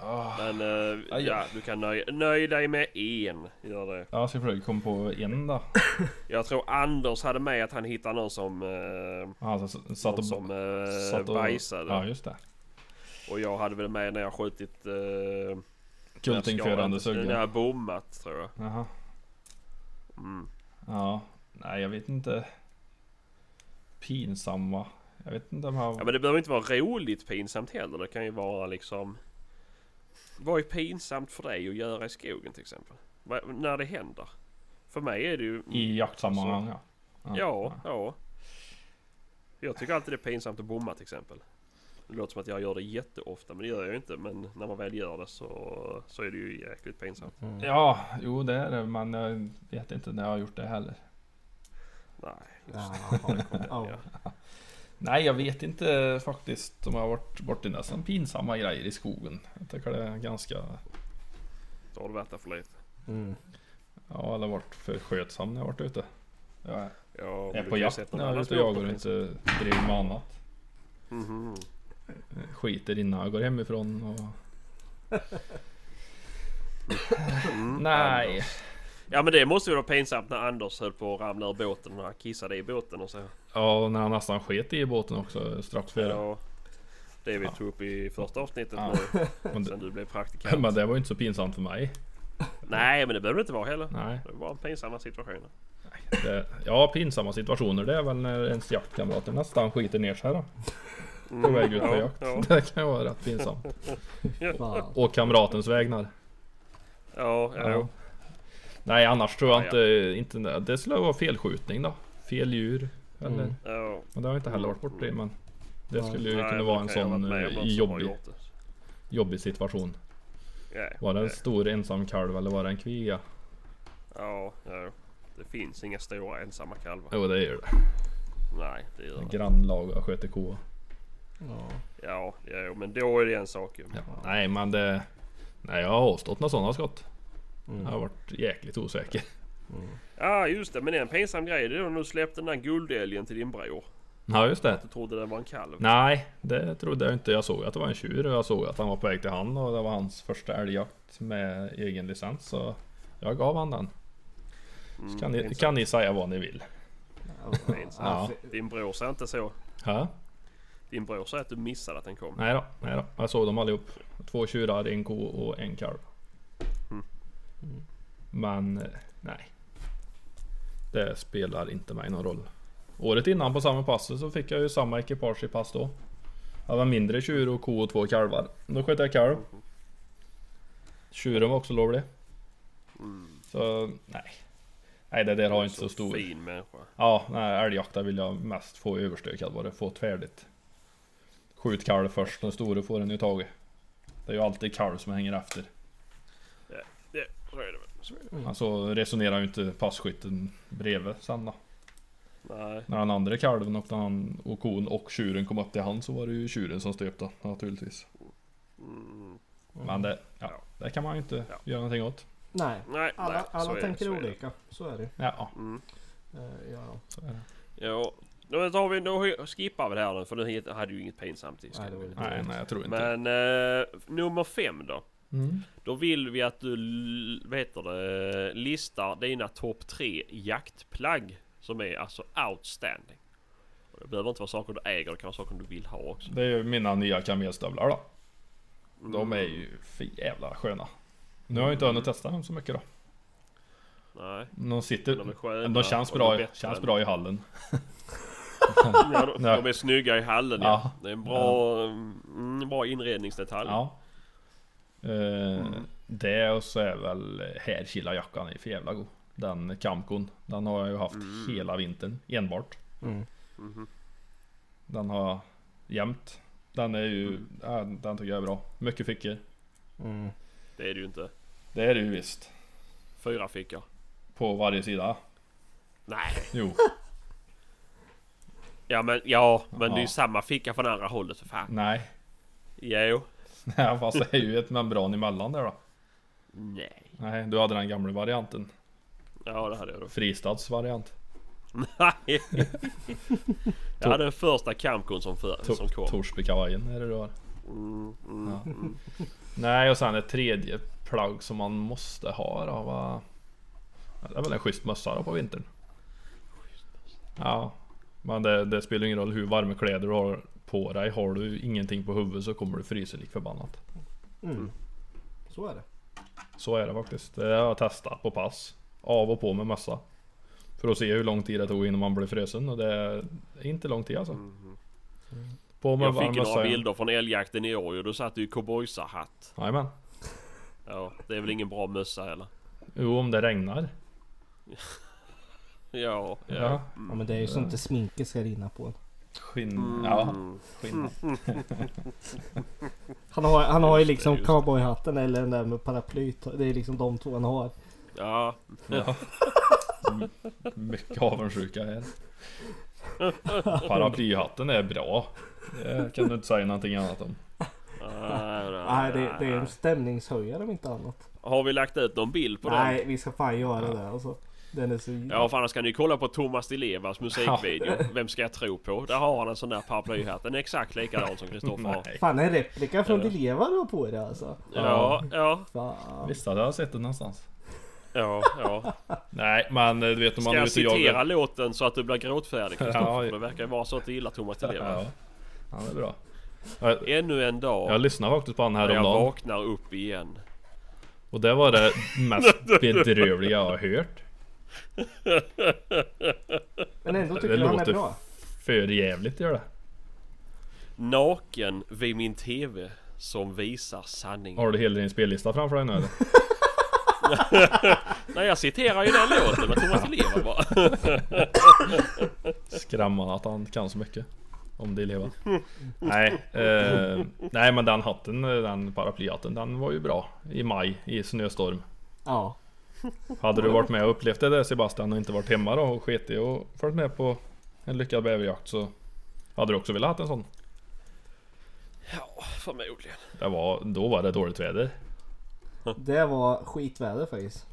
Ah. men eh, Aj, ja, du kan nöja, nöj dig med en. Gör det. Jag ska försöka komma på en då. Jag tror Anders hade med att han hittade någon som, eh, Alltså, satt någon och, som eh, satt och bajsade. Ja, just det. Och jag hade väl med när jag skjutit eh, Kultingförande När sugga. jag bommat tror jag. Jaha. Mm. Ja. Nej, jag vet inte. Pinsamma. Jag vet inte om jag... Ja men det behöver inte vara roligt pinsamt heller. Det kan ju vara liksom... Vad är pinsamt för dig att göra i skogen till exempel? Vad- när det händer? För mig är det ju... I jaktsammanhang ja. Ja, ja. Jag tycker alltid det är pinsamt att bomma till exempel. Det låter som att jag gör det jätteofta men det gör jag ju inte. Men när man väl gör det så, så är det ju jäkligt pinsamt. Ja, jo det är det. Men jag vet inte när jag har gjort det heller. Nej. Jaha. Ja. Ja. Nej, jag vet inte faktiskt om jag har varit bort i nästan pinsamma grejer i skogen. Jag tycker det är ganska... Då har du varit där för lite. Mm. Ja, eller varit för skötsam när jag varit ute. Jag är Ja, är på jakt när jag är ute och jagar och inte driver med annat. Mhm. Skiter innan jag går hemifrån och... Mm, Nej. Ja men det måste ju vara pinsamt när Anders höll på att ramla ur båten och han kissade i båten och så. Ja, och när han nästan sket i båten också strax före. Ja, det vi Ja. tog upp i första avsnittet Ja. nu, Men, sen det, du blev praktikant. men det var ju inte så pinsamt för mig. Nej men det behöver det inte vara heller. Nej. Det var pinsamma situationer. Det, ja, pinsamma situationer det är väl när ens jaktkamrater nästan skiter ner sig då. På väg ut på ja, jakt. Ja, Det kan ju vara rätt pinsamt. Och kamratens vägnar. ja, ja. Nej annars tror jag Ja, inte, inte Det skulle vara felskjutning då. Fel djur. Eller, Mm. Men det har inte heller varit borta i men Det Nej. skulle ju Nej, kunna men vara en sån eh, har jobbig, jobbig situation. Ja, Var det en ja. stor ensam kalv eller var det en kviga? Ja, ja. Det finns inga stora ensamma kalvar. Jo det gör det. Nej, det gör det. Grannlaga sköter ko. Ja. Ja, ja, men då är det en sak ju. Ja. Nej men det... Nej jag har avstått några sådana skott. Mm. Jag har varit jäkligt osäker. Mm. Ja, just det. Men en pinsam grej det är då när du släppte den där guldälgen till din bror. Ja just det. Du trodde den var en kalv. Nej, det trodde jag inte. Jag såg att det var en tjur och jag såg att han var på väg till han och det var hans första älgjakt med egen licens. Så jag gav han den. Mm, Så kan ni, kan ni säga vad ni vill. Ja. Ja. Din bror säger inte så. Ha? Din bror säger att du missade att den kom. Nej då, nej då. Jag såg dem allihop. Två tjurar, en ko och en kalv. Mm. Men eh, nej. Det spelar inte mig någon roll. Året innan på samma pass så fick jag ju samma ekipage i pass då. Det var mindre tjur och ko och två kalvar. Då sköt jag kalv. Tjuren var också lovlig. Så nej. Nej det där har inte så stor. Fin människa. Ja, nej, älgjakta vill jag mest få överstökad bara. Få färdigt. Skjut kalv först, den store får den ju tagit. Det är ju alltid kalv som hänger efter. Det, så är det väl. Så är det. Alltså resonerar ju inte passkytten bredvid sen då. Nej. När den andra kalven och, han, och kon och tjuren kom upp till han så var det ju tjuren som stöpte naturligtvis. Mm. Men det, ja, det kan man ju inte Ja. göra någonting åt. Nej, Nej, alla, nej, alla är det, tänker så är det. olika. Så är det Ja, Mm. Eh, ja. så är det. Ja. Då tar vi, då skippar vi det här nu för nu hade ju inget pinsamt i. Nej, nej jag tror inte. Men eh, nummer fem då. Mm. Då vill vi att du, vad heter det, listar dina topp tre jaktplagg som är alltså outstanding. Och Det behöver inte vara saker du äger, det kan vara saker du vill ha också. Det är ju mina nya kamelstövlar då. De Mm. är ju för jävla sköna. Nu har jag inte hunnit testa dem så mycket då. Nej, De sitter... de är sköna. De känns bra, de känns än- bra i hallen. Ja, de, Ja. de är snygga i hallen ja. Ja. Det är en bra, mm, bra inredningsdetalj. Ja. Eh, Det och så är väl härkillarjackan är för jävla god. Den Camcon. Den har jag ju haft Mm. hela vintern enbart. Mm. Mhm. Den har jämt. Den är ju, ja, den tycker jag är bra. Mycket fickor. Mm. Det är det ju inte. Det är det ju visst. Fyra fickor. På varje sida. Nej. Jo. Ja men ja, men det är ju Ja. samma ficka från andra hållet för fan. Nej. Jo. Ja, fast det är ju ett membran emellan där då. Nej. Nej, du hade den gamla varianten. Ja det hade jag då. Fristads variant. Nej. Jag hade den första Camcon som, för, som kom. Torsbykavajen är det du har. Mm, mm, Ja. mm. Nej och sen ett tredje plagg som man måste ha då va? Det är väl en schysst mössa då på vintern. Ja. Men det, det spelar ingen roll hur varma kläder du har på dig. Har du ingenting på huvudet så kommer du frysa lik förbannat. Mm. Så är det. Så är det faktiskt. Det har jag testat på pass. Av och på med mössa. För att se hur lång tid det tog innan man blev frusen och det är inte lång tid alltså. Mhm. På med Jag fick ju några mössa. bilder från älgjakten i år och då satt du i cowboysarhatt. Jajamän. Ja, det är väl ingen bra mössa heller. Jo om det regnar. Ja, ja. Ja. Ja men det är ju sånt det sminket ska rinna på. Skinn. Mm. Ja. Skinn. Han har, han har ju liksom cowboyhatten eller den där med paraplyt. Det är liksom de två han har. Ja, Ja. Mycket avundsjuka här. Paraplyhatten är bra. Det kan du inte säga någonting annat om. Nej det, det är en stämningshöjare om inte annat. Har vi lagt ut någon bild på den? Nej vi ska fan göra det alltså. Den är så... Ja för annars kan ni kolla på Thomas Di Levas musikvideo. Vem ska jag tro på? Där har han en sån där paraplyhatt. Den är exakt likadan som Kristoffer har. Fan en replika från Ja. Dileva du har på dig alltså. Ja, ja, Fan. Visst hade jag sett det någonstans. ja, ja. Nej men du vet om Ska man är jag ute och citera jagar. låten så att du blir gråtfärdig Kristoffer? Ja. Det verkar ju vara så att du gillar Thomas Di Leva. Ja. ja, det är bra. Jag, Ännu en dag jag lyssnade faktiskt på den här jag vaknar upp igen. Och det var det mest bedrövliga jag har hört. Men ändå tycker Det du han är bra. för jävligt gör det. Naken vid min TV som visar sanningen. Har du hela din spellista framför dig nu eller? Nej jag citerar ju den låten med Thomas Leva bara. Skrämmande att han kan så mycket. Om det lever. nej, eh, nej men den hatten, den paraplyhatten, den var ju bra. I maj i snöstorm. Ja. Hade du varit med och upplevt det där Sebastian och inte varit hemma då och skitit och följt med på en lyckad bäverjakt så hade du också velat ha en sån. Ja, förmodligen. Det var, då var det dåligt väder. Det var skitväder faktiskt.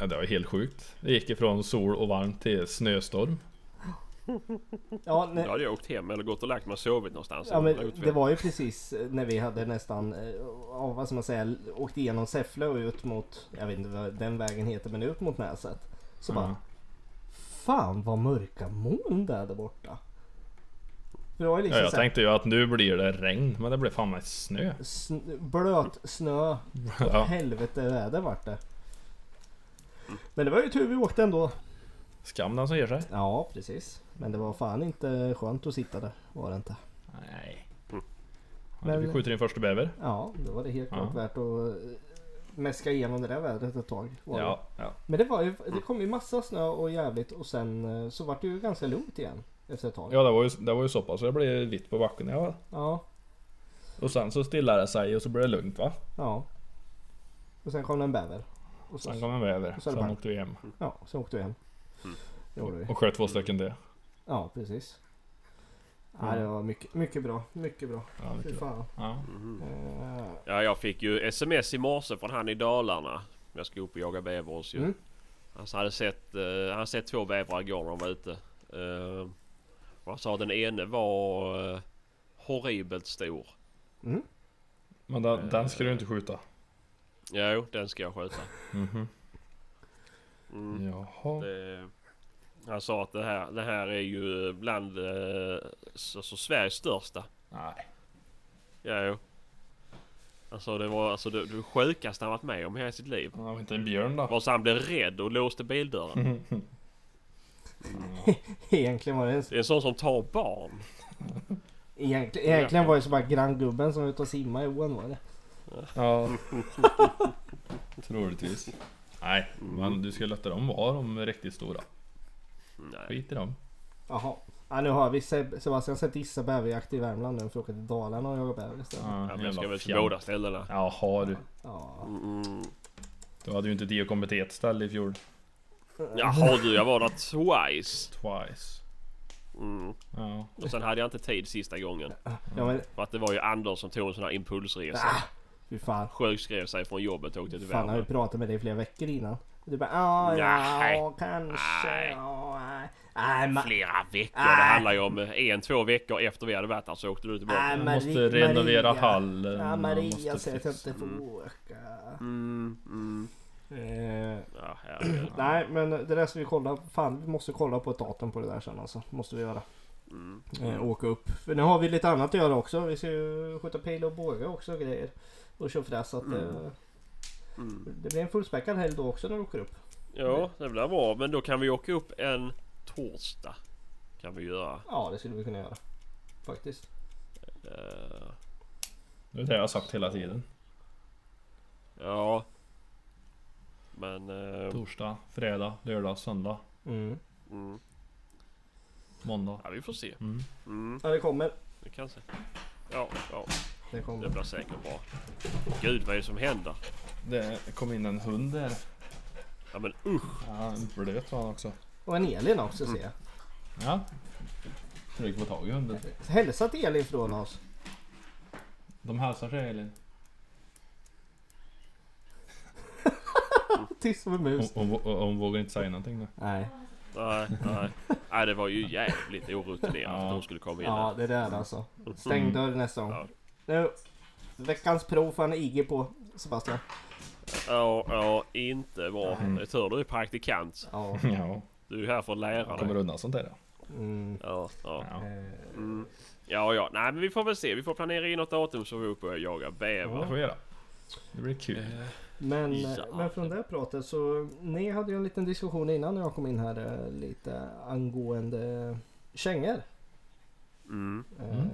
Ja, det var helt sjukt. Det gick ifrån sol och varmt till snöstorm. Ja, Då ne- hade jag åkt hem eller gått och lagt mig och sovit någonstans. ja men det var ju precis när vi hade nästan, eh, ja, vad ska man säga, åkt igenom Säffle och ut mot, jag vet inte vad den vägen heter, men ut mot Näset. Så bara, Ja. fan vad mörka moln det är där borta. För det var ju Ja, liksom jag tänkte ju att nu blir det regn men det blev fan med snö. sn- blöt snö, Ja, helvete väder vart det. Men det var ju tur vi åkte ändå. skam den som ger sig. Ja, precis. Men det var fan inte skönt att sitta där, var det inte. Nej. Ja, Vi Men- skjuter in första bäver. Ja, då var det helt Ja. klart värt att eh, mäska igenom det där vädret ett tag. var det. Ja, ja. Men det var ju, det kom ju massa snö och jävligt och sen eh, så vart det ju ganska lugnt igen efter ett tag. ja det, var ju, det var ju så pass så det blev vitt på backen. Ja. Ja, Och sen så stillade det sig och så blev det lugnt va? ja. Och sen kom det en bäver. Och så, Sen kom en bäver. Och Sen bara- åkte vi hem. ja, sen åkte vi hem. Mm. Vi. Och sköt två stycken det. Ja, precis. Ja, det var mycket, mycket bra. Mycket bra. Ja, Fy mycket bra. fan. Ja. Eh, Ja, jag fick ju sms i morse från han i Dalarna. Jag ska upp och jaga bäver hos ju. Mm. Han hade sett, eh, han hade sett två bävrar igår när de var ute. Uh, och han sa den ene var uh, horribelt stor. mm. Men den, den ska du inte skjuta. Jo, den ska jag skjuta. Mhm. Mm. Jaha. Det, han sa att det här, det här är ju bland uh, alltså Sveriges största. Nej. Ja, jo. Alltså det var alltså det, det sjukaste han varit med om i hela sitt liv. Han var inte en björn då. Var så han blev rädd och låste bildörren. Egentligen var det en, Det är en sån som tar barn. egentligen, egentligen var det så bara granngubben som var ute och simmade i ån var det. Ja. Troligtvis. Nej, men du ska låta dem vara de riktigt stora. Nej. Skit i dem. Jaha. Ja, nu har vi Seb- Sebastian sett Issa bäverjakt i Värmland nu för att åka till Dalarna och jaga bäver istället. Ja, men jag ska väl till båda ställena. Jaha du. Ja. Mm. Du hade ju inte diakombetetsställ i fjol. Jaha du, jag var där twice. Twice. Mm. Ja. Och sen hade jag inte tid sista gången. Ja men För att det var ju Anders som tog en sån här impulsresa. ah, fy fan. Sjukskrev sig från jobbet och åkte till Fan har Värmland. pratat med dig i flera veckor innan. Du bara ja, ja, Nej. kanske. Ja, nej. Flera veckor. Det Nej. handlar ju om en, två veckor efter vi hade varit där så åkte du tillbaka. Nej, Marie- måste renovera Maria. hallen. Ja, Maria säger att jag inte får åka. Mm, mm. Eh, Ja, nej men det där ska vi kolla. Fan vi måste kolla på ett datum på det där sen alltså. Måste vi göra. Mm. Eh, åka upp. För nu har vi lite annat att göra också. Vi ska ju skjuta pil och båge också och grejer. Och tjofräs så att Mm. eh, Mm. det blir en fullspäckad helg då också när vi åker upp. Ja, det blir bra. Men då kan vi åka upp en torsdag. Kan vi göra. Ja det skulle vi kunna göra. Faktiskt. Eh, Det är det jag har sagt hela tiden. ja. Men... eh, Torsdag, fredag, lördag, söndag, Mm. mm. måndag. Ja, vi får se. Mm. Mm, Ja det kommer. vi kan se. Ja, ja. Det Det kommer. blir säkert bra. Gud, vad är det som händer? Det kom in en hund där. Ja men usch! Ja, en blöt var han också. Och en Elin också ser jag. Ja. Försöker få tag i hunden. Hälsa till Elin från oss. De hälsar sig Elin. Tyst som en Hon, mus. hon, hon, hon vågar inte säga någonting nu. Nej. Nej, nej. Nej, det var ju jävligt orutinerat Ja. att de skulle komma in Ja här. det där alltså. Stäng dörr nästa gång. Ja. Nu. Veckans prov får han IG på Sebastian. Ja, ja, inte bra. Mm. Det är tur du är praktikant. Ja. Ja, Du är ju här för att lära kommer dig. undan sånt där. Mm. Ja, ja. Ja. Eh, Mm. Ja, ja. Nej, men vi får väl se. Vi får planera in något datum så vi är uppe och jagar Det bäver. får vi göra. Det blir kul. Men, Ja. men från det pratet så ni hade ju en liten diskussion innan när jag kom in här eh, lite angående kängor. Mm. Eh,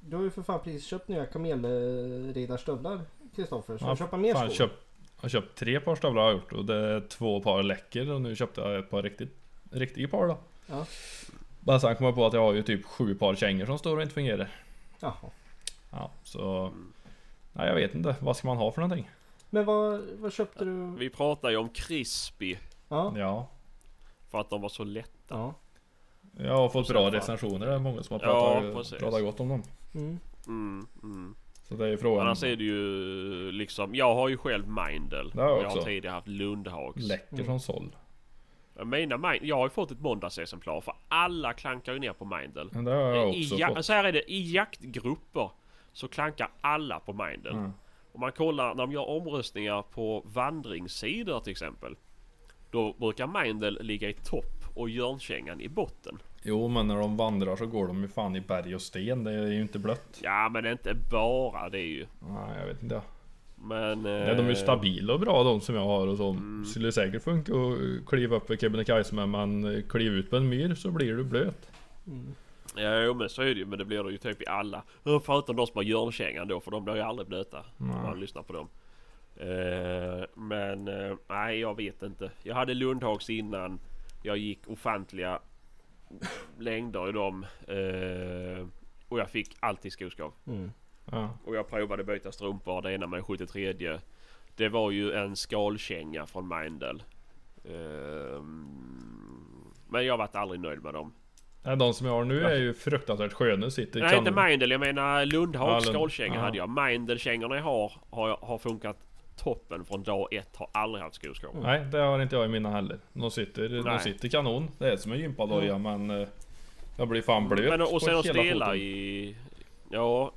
Du har ju för fan precis köpt nya kamelridarstövlar Kristoffer. Så Ja, du köpa mer Fan, skor? köp, jag har köpt tre par stövlar har jag gjort och det är två par läcker och nu köpte jag ett par riktigt, riktiga par då. Ja. Bara sen kom jag på att jag har ju typ sju par kängor som står och inte fungerar. Jaha. Ja, så... Nej jag vet inte, vad ska man ha för någonting? Men vad, vad köpte du? Vi pratar ju om crispy. Ja. Ja, För att de var så lätta. ja. jag har fått bra recensioner, det är många som har Ja, pratat, pratat gott om dem. Mm. Mm, mm. Så det är ju frågan. Annars är det ju liksom, jag har ju själv Mindel. Det har jag och jag har tidigare haft Lundhags. Läcker Mm. som såll. Mina Mind, jag har ju fått ett måndagsexemplar för alla klankar ju ner på Mindel. Men det har jag I, också ja, fått. så här är det, i jaktgrupper så klankar alla på Mindel. Mm. Om man kollar när de gör omröstningar på vandringssidor till exempel. Då brukar Mindel ligga i topp och Jörnkängan i botten. Jo men när de vandrar så går de ju fan i berg och sten, det är ju inte blött. Ja men inte bara det är ju. Nej jag vet inte. Men... Nej, de är ju eh, stabila och bra de som jag har och så. Mm. Skulle säkert funka att kliva upp för Kebnekaise men kliv ut på en myr så blir du blöt. Mm. Jo men så är det ju. Men det blir det ju typ i alla. Ja, Förutom de som har Jörnkängan då. För de blir ju aldrig blöta. Om Nej. man lyssnar på dem. Eh, men eh, nej jag vet inte. Jag hade Lundhags innan. Jag gick ofantliga längder i dem. Eh, och jag fick alltid skoskav. Mm. Ja. Och jag provade byta strumpor. Det ena med 73. Det var ju en skalkänga från Mindel. Ehm, men jag varit aldrig nöjd med dem. Nej, De som jag har nu är ju fruktansvärt sköna. Sitter Nej inte kanon. Mindel, jag menar Lundhags Ja, Lund- skalkänga ja. hade jag. Mindel-kängorna jag har, har har funkat toppen från dag ett. Har aldrig haft skoskav. Nej, det har inte jag i mina heller. De sitter, de sitter kanon. Det är som en gympadoja men... eh, Jag blir fan blöt Men och sen att foten. i... Ja...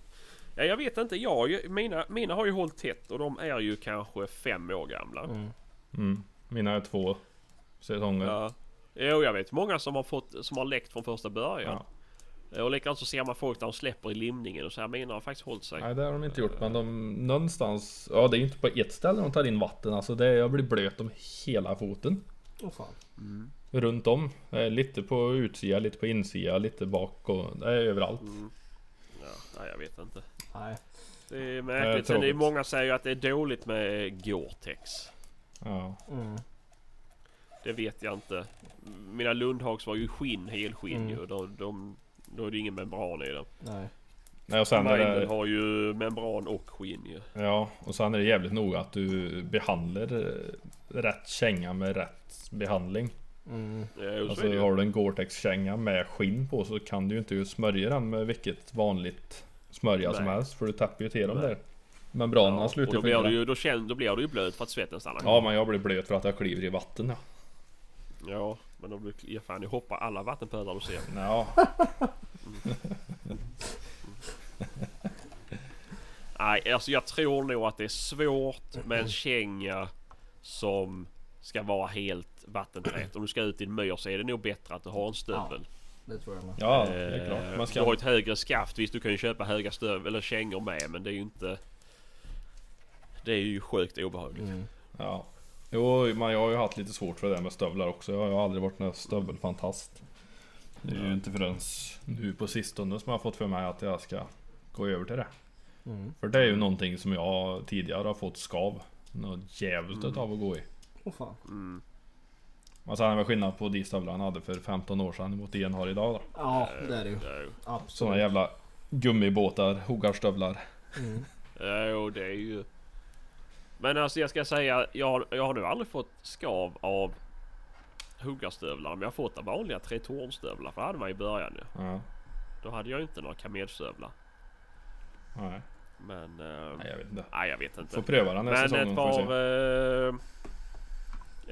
Ja, jag vet inte. Jag, mina, mina har ju hållit tätt och de är ju kanske fem år gamla. Mm. Mm. Mina är två säsonger. Ja. Jo, jag vet många som har fått som har läckt från första början. Och likadant så ser man folk där de släpper i limningen och så här. Mina har faktiskt hållit sig. Nej det har de inte gjort men de någonstans Ja det är inte på ett ställe de tar in vatten alltså det, Jag blir blöt om hela foten Åh fan. Runt om Eh, Lite på utsida, lite på insida, lite bak och det är överallt Ja, nej, jag vet inte. Nej. Det är Eh, märkligt. Sen är det många säger att det är dåligt med Gore-Tex. Ja Mm. Det vet jag inte. Mina Lundhags var ju skinn, helskinn Mm. ju. De, de, då är det ingen membran i dem. Nej. Nej och sen är det har ju membran och skinn ju. Ja och sen är det jävligt noga att du behandlar eh, Rätt känga med rätt behandling Mm. Ja, Alltså har du en Gore-Tex känga med skinn på så kan du ju inte smörja den med vilket vanligt smörja som Nej. helst för du tappar ju till dem Nej. där Membranerna Ja, och slutar då blir, du ju, då, känner, då blir du ju blöt för att svetten stannar Ja men jag blir blöt för att jag kliver i vatten ja. Ja, men då blir ja, fan, jag hoppar alla vattenpölar du ser. Ja, Nej, alltså jag tror nog att det är svårt med en känga som ska vara helt vattentät. Om du ska ut i en myr så är det nog bättre att du har en stövel. Det tror jag med. ja det är Eh, klart. Man Du har ett högre skaft. Visst, du kan ju köpa höga stövel eller kängor med, men det är ju inte... Det är ju sjukt obehagligt. Mm. Ja. Jo, men jag har ju haft lite svårt för det där med stövlar också. Jag har aldrig varit någon stövelfantast. Det är ju inte förrän nu på sistone som jag har fått för mig att jag ska gå över till det. Mm. För det är ju någonting som jag tidigare har fått skav. Något djävulskt Mm. av att gå i. Åh fan. Mm. Men sen är det skillnad på de stövlarna han hade för 15 år sedan mot de han har idag då. Ja, det är det ju. Absolut. Sådana jävla gummibåtar, huggarstövlar. Mm. Ja, jo, det är ju... Men alltså jag ska säga, jag, har- jag har nu aldrig fått skav av huggarstövlar. Men jag har fått av vanliga tretornstövlar. För det hade man i början ju. Ja. Då hade jag inte några kamelstövlar. Nej, Men... Eh, nej jag vet inte. nej, jag vet inte. Får pröva den här Men säsongen ett par... Eh,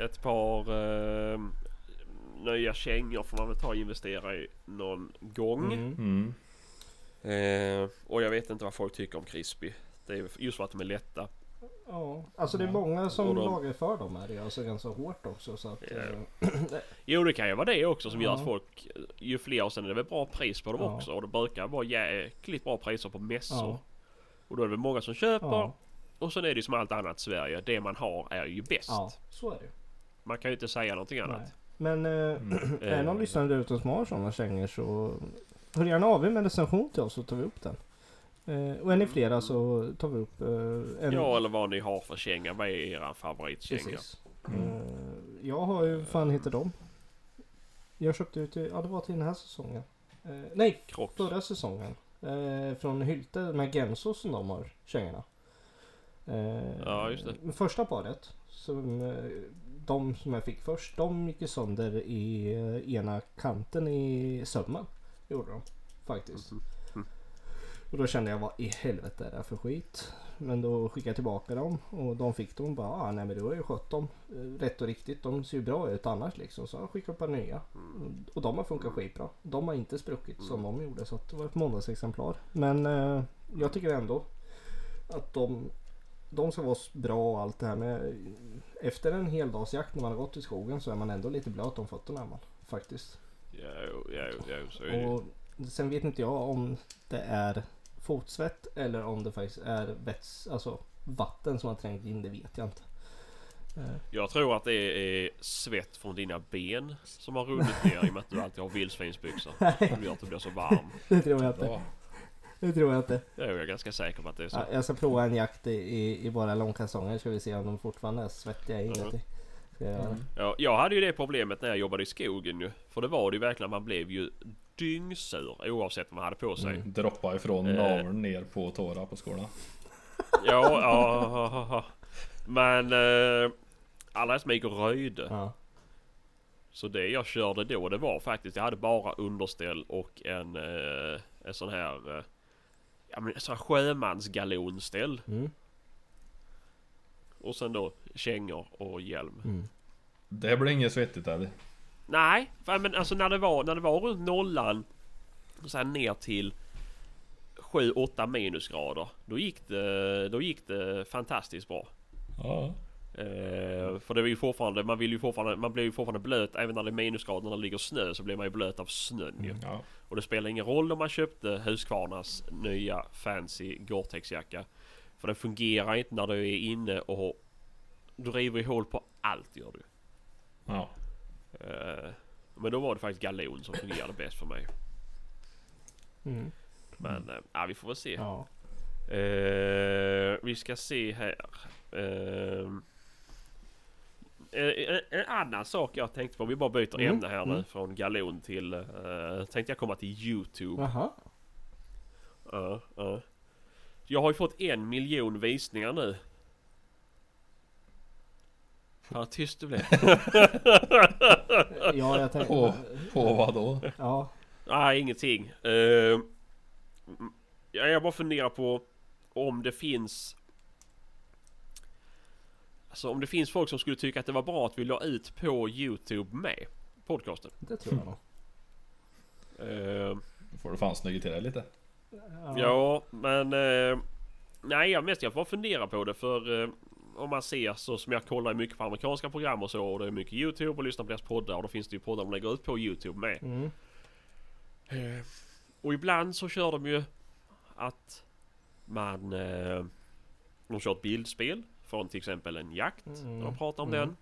ett par eh, nya kängor får man väl ta och investera i någon gång. Mm. Mm. Eh, och jag vet inte vad folk tycker om crispy. Det är just för att de är lätta. Ja, alltså det är många som de- lagar för dem är det ju. Alltså ganska hårt också så att... Ja. eh, Jo det kan ju vara det också som gör Ja. att folk Ju fler och sen är det väl bra pris på dem Ja. också och det brukar vara jäkligt bra priser på mässor. Ja. Och då är det väl många som köper. ja, Och sen är det ju som allt annat i Sverige. Det man har är ju bäst. ja, så är det. Man kan ju inte säga någonting Nej. annat. Men eh, är det någon Eh. lyssnare där ute som har sådana kängor så hör gärna av er med en recension till oss så tar vi upp den. Eh, och är ni flera så tar vi upp eh, en... Ja eller vad ni har för känga. Vad är era favoritkänga? Precis. Mm. Eh, jag har ju, vad fan heter de? Jag köpte ut, i- ja det var till den här säsongen. Eh, nej, Crocs. förra säsongen. Eh, från Hylte med Genso som de har kängorna. Eh, Ja, just det. Första paret, som, de som jag fick först, de gick ju sönder i ena kanten i sömmen. Gjorde de faktiskt. Mm. Och då kände jag vad i helvete är det för skit? Men då skickade jag tillbaka dem och de fick dem bara ah, nej men du har ju skött dem eh, rätt och riktigt. De ser ju bra ut annars liksom. Så jag skickade ett par nya. Och de har funkat skitbra. De har inte spruckit som de gjorde så det var ett måndagsexemplar. Men eh, jag tycker ändå att de, de ska vara bra och allt det här med. Efter en heldagsjakt när man har gått i skogen så är man ändå lite blöt om fötterna man faktiskt. Ja, ja, ja, jo, så är det. Och sen vet inte jag om det är fotsvett eller om det faktiskt är väts, alltså vatten som har trängt in. Det vet jag inte. Jag tror att det är svett från dina ben som har runnit ner i och med att du alltid har vildsvinsbyxor. Som gör att du blir så varm. Det tror jag inte. Ja. Det tror jag inte. Jag är ganska säker på att det är så. Ja, jag ska prova en jakt i, i, i bara långkalsonger ska vi se om de fortfarande är svettiga inuti. Göra. Ja, jag hade ju det problemet när jag jobbade i skogen ju. För det var det ju verkligen, man blev ju dyngsur oavsett vad man hade på sig. Droppa ifrån Eh. naveln ner på tårar på skolan. Ja, ja. Men eh, alla som gick och röjde. Ja. Så det jag körde då det var faktiskt, jag hade bara underställ och en, eh, en sån här eh, Ja men en sån här sjömansgalonställ. Mm. Och sen då kängor och hjälm. Mm. Det blir inget svettigt eller? Nej, men alltså när det var, när det var runt nollan och sen ner till 7-8 minusgrader. Då gick det, då gick det fantastiskt bra. Ja. Eh, för det är ju fortfarande, man vill ju fortfarande, man blir ju fortfarande blöt även när det är minusgrader när det ligger snö så blir man ju blöt av snön ju. ja. Och det spelar ingen roll om man köpte Husqvarnas nya fancy Gore-Tex-jacka. För den fungerar inte när du är inne och du river ju hål på allt gör du. Ja. Eh, men då var det faktiskt galon som fungerade bäst för mig. Mm. Men ja, vi får väl se. Ja. Eh, vi ska se här. Eh, en, en annan sak jag tänkte på, vi bara byter Mm, ämne här nu mm. från galon till... Uh, tänkte jag komma till Youtube. Ja, ja. Jag har ju fått en miljon visningar nu. Fan vad tyst du blev. Ja, jag tänkte... På, på vad då? Ja. Nej, ingenting. Uh, jag bara funderar på om det finns... Alltså om det finns folk som skulle tycka att det var bra att vi la ut på Youtube med podcasten. Det tror jag nog. Uh, Då får du fan snygga till det lite. Ja, men... Eh, nej, jag mest jag får fundera på det för... Eh, om man ser så som jag kollar mycket på amerikanska program och så och det är mycket Youtube och lyssnar på deras poddar och då finns det ju poddar de lägger ut på Youtube med. Mm. Eh, och ibland så kör de ju att man... Eh, de kör ett bildspel från till exempel en jakt. Mm. När de pratar om Mm. den.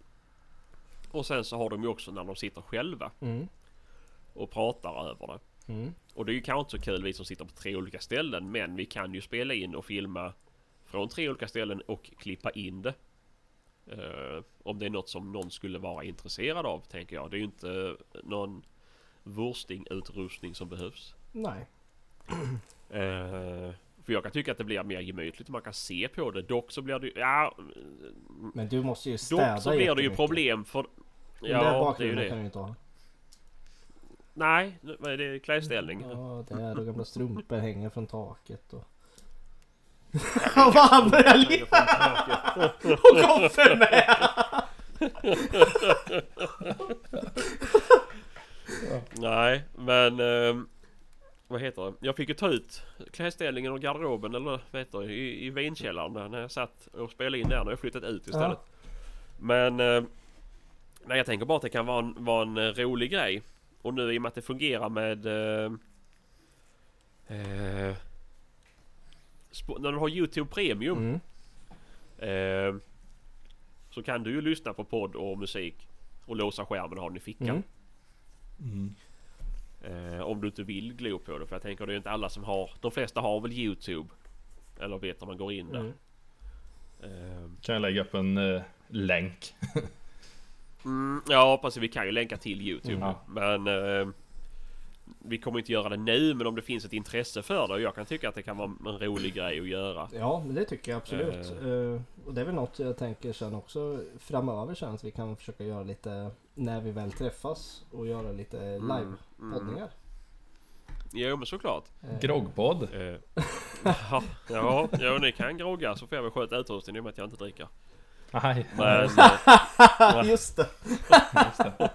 Och sen så har de ju också när de sitter själva Mm. och pratar över det. Mm. Och det är ju kanske inte så kul vi som sitter på tre olika ställen men vi kan ju spela in och filma från tre olika ställen och klippa in det. Eh, om det är något som någon skulle vara intresserad av tänker jag. Det är ju inte någon wursting-utrustning som behövs. Nej. Eh, för jag kan tycka att det blir mer gemytligt och man kan se på det. Dock så blir det ju... Ja, Men du måste ju städa dock så blir det ju problem för... Den där Ja, det är ju bakgrunden kan det. du inte ha. Nej, vad är det? Klädställning? Ja, det är och gamla strumpor hänger från taket och... Vad han börjar leva! Och Goffe med! Nej, men... ehm, vad heter det? Jag fick ju ta ut klädställningen och garderoben eller vad heter det, i, i vinkällaren där, när jag satt och spelade in där. Nu har jag flyttat ut istället. Men... ehm, nej, jag tänker bara att det kan vara en, vara en eh, rolig grej. Och nu i och med att det fungerar med... ehm, eh, sp- när du har Youtube Premium Mm. ehm, så kan du ju lyssna på podd och musik och låsa skärmen och ha den i fickan. Mm. Mm. Eh, om du inte vill glo på det. För jag tänker det är inte alla som har. De flesta har väl Youtube. Eller vet när man går in där. Mm. Eh, Kan jag lägga upp en eh, länk? mm, ja precis. Vi kan ju länka till Youtube. Mm. Men eh, vi kommer inte göra det nu. Men om det finns ett intresse för det. Och jag kan tycka att det kan vara en rolig grej att göra. Ja, men det tycker jag absolut. Eh, och det är väl något jag tänker sen också framöver sen att vi kan försöka göra lite när vi väl träffas och göra lite live-poddningar. Jo men såklart. Eh, Groggpodd? Ja, ja, ja, ni kan grogga så får jag väl sköta utrustningen i och med att jag inte dricker. Nej, Men... Just det! just det.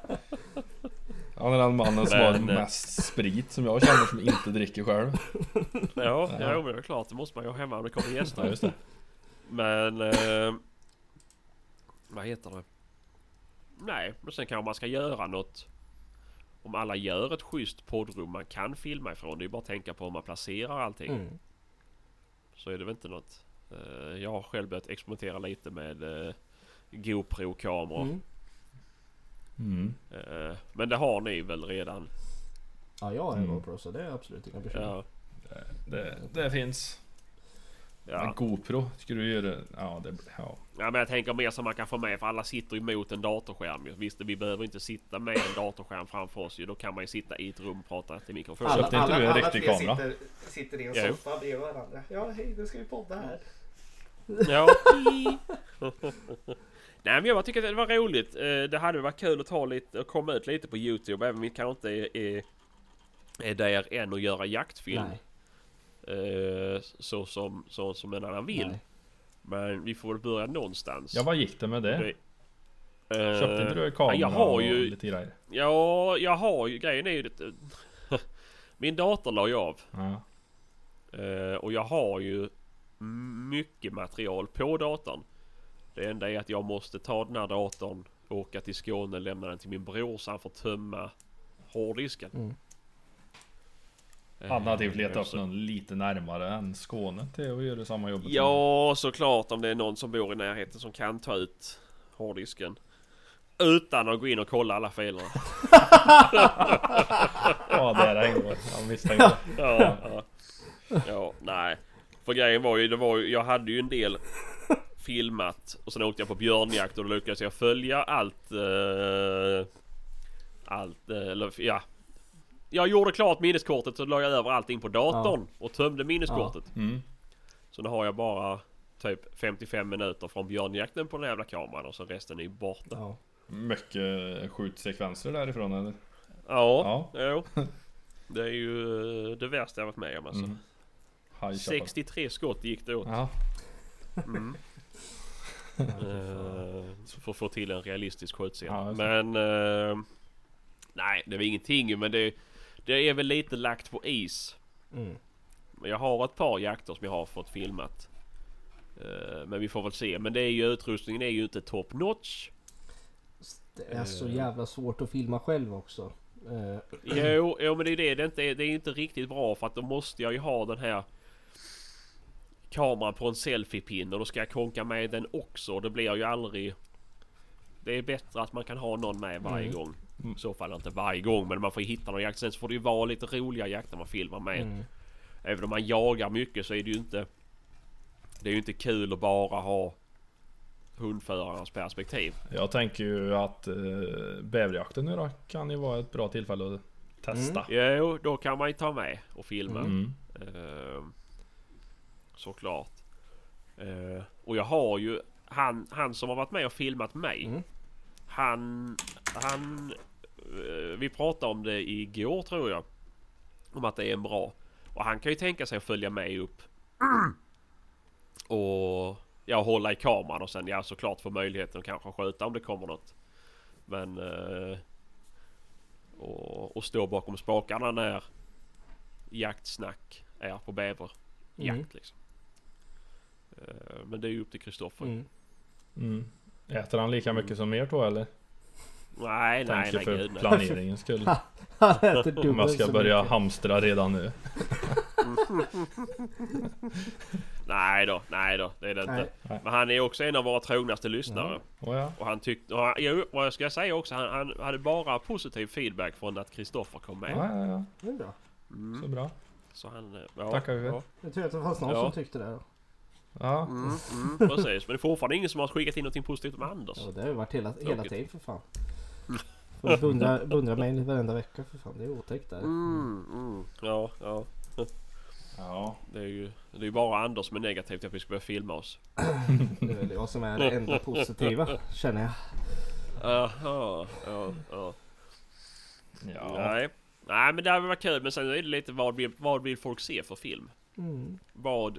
Han är den mannen som har Men, eh, mest sprit som jag känner som inte dricker själv. ja, ja, men det är klart. Det måste man ju ha hemma om det kommer gäster. Ja, just det. Men... Eh, vad heter det? Nej, men sen kanske man ska göra något. Om alla gör ett schysst poddrum man kan filma ifrån. Det är bara att tänka på hur man placerar allting. Mm. Så är det väl inte något. Eh, jag har själv börjat experimentera lite med eh, GoPro-kameror. Mm. Mm. Eh, men det har ni väl redan? Ja, jag har en Mm. GoPro så det är absolut inga bekymmer. Ja. Det, det finns. Men Ja. GoPro, ska du göra Ja, det... Ja. ja, men jag tänker mer som man kan få med för alla sitter ju mot en datorskärm. Visst, vi behöver inte sitta med en datorskärm framför oss ju. Då kan man ju sitta i ett rum och prata till mikrofon. Alla- du en riktig tre kamera? Sitter, sitter i en soffa bredvid varandra. Ja, hej, nu ska vi podda här. Ja. Nej men jag tycker att det var roligt. Eh, Det hade varit kul att ta lite och komma ut lite på Youtube även om vi kanske inte är, är, är där än och göra jaktfilm. Nej, Eh, Så som, så som en annan vill. nej. Men vi får börja någonstans. ja, vad gick det med det? Eh, Köpte inte du en kamera jag har och ju- lite grejer? Ja, jag har ju grejen är ju det. Min dator la jag av. Ja. Eh, och jag har ju mycket material på datorn. Det enda är att jag måste ta den här datorn, åka till Skåne, lämna den till min bror så han får tömma hårddisken. Mm. Eh, Alternativt leta upp så- någon lite närmare än Skåne till att göra samma jobb. Ja, såklart om det är någon som bor i närheten som kan ta ut hårddisken. Utan att gå in och kolla alla filerna. Ja, där hängde det. Jag misstänkte. Ja, ja. ja, nej. För grejen var ju, det var ju, jag hade ju en del filmat och sen åkte jag på björnjakt och då lyckades jag följa allt. Eh, allt, eh, eller ja. Jag gjorde klart minneskortet så la jag över allting på datorn och tömde minneskortet. Mm. Så nu har jag bara typ 55 minuter från björnjakten på den jävla kameran och så resten är ju borta. Ja. Mycket skjutsekvenser därifrån eller? Ja, jo. Det är ju eh, det värsta jag varit med om alltså. Mm. High shot. 63 skott gick det åt. Ja. Mm. Eh, för att få till en realistisk skjutscen. Ja, men... eh, nej, det var ingenting men det, det är väl lite lagt på is. Mm. Men jag har ett par jakter som jag har fått filmat. Eh, men vi får väl se. Men det är ju utrustningen är ju inte top notch. Det är så jävla svårt att filma själv också. Eh, Jo, jo men det är det. Det är, inte, det är inte riktigt bra för att då måste jag ju ha den här kameran på en selfiepinne och då ska jag konka med den också. Det blir ju aldrig... Det är bättre att man kan ha någon med varje Mm. gång. I så fall inte varje gång men man får hitta någon jakt. Sen så får det ju vara lite roliga jakter man filmar med. mm. Även om man jagar mycket så är det ju inte... Det är ju inte kul att bara ha hundförarens perspektiv. Jag tänker ju att eh, bäverjakten nu då kan ju vara ett bra tillfälle att testa. Jo, då kan man ju ta med och filma. Mm. Eh, såklart. Eh, och jag har ju han, han som har varit med och filmat mig. Mm. Han, han, eh, vi pratade om det igår tror jag. Om att det är en bra. Och han kan ju tänka sig att följa med upp. Och ja, hålla i kameran och sen ja såklart få möjligheten att kanske skjuta om det kommer något. Men eh, och, och stå bakom spakarna när jaktsnack är på bäverjakt Mm. liksom. Eh, Men det är ju upp till Kristoffer. Mm. Mm. Äter han lika mycket som er då eller? Nej, nej, Tänker nej, för gud nej. planeringens skull. Han äter Om jag dubbelt ska börja mycket. hamstra redan nu. Nej då, nej då, det är det inte. Nej. Men han är också en av våra trognaste lyssnare. Oh, ja. Och han tyckte, och han, jo, vad jag ska säga också, han, han hade bara positiv feedback från att Kristoffer kom med. Ja, ja, ja. Det är bra. Mm. Så bra. Så han, eh, ja, Tackar vi för. ja. Jag tror att det fanns någon Ja. som tyckte det. Ja. Mm, mm, precis. Men det är fortfarande ingen som har skickat in någonting positivt med Anders. Ja, det har ju varit hela, hela tiden för fan. Får beundra, beundra mig varenda vecka för fan. Det är otäckt där. Mm, mm, ja, ja. Ja. Det är ju det är ju bara Anders som är negativ till att vi ska börja filma oss. Det är väl jag som är det enda positiva känner jag. Jaha, ja, ja. Ja. Nej. Nej men det hade varit kul men sen är det lite vad vill, vad vill folk se för film? Mm. Vad?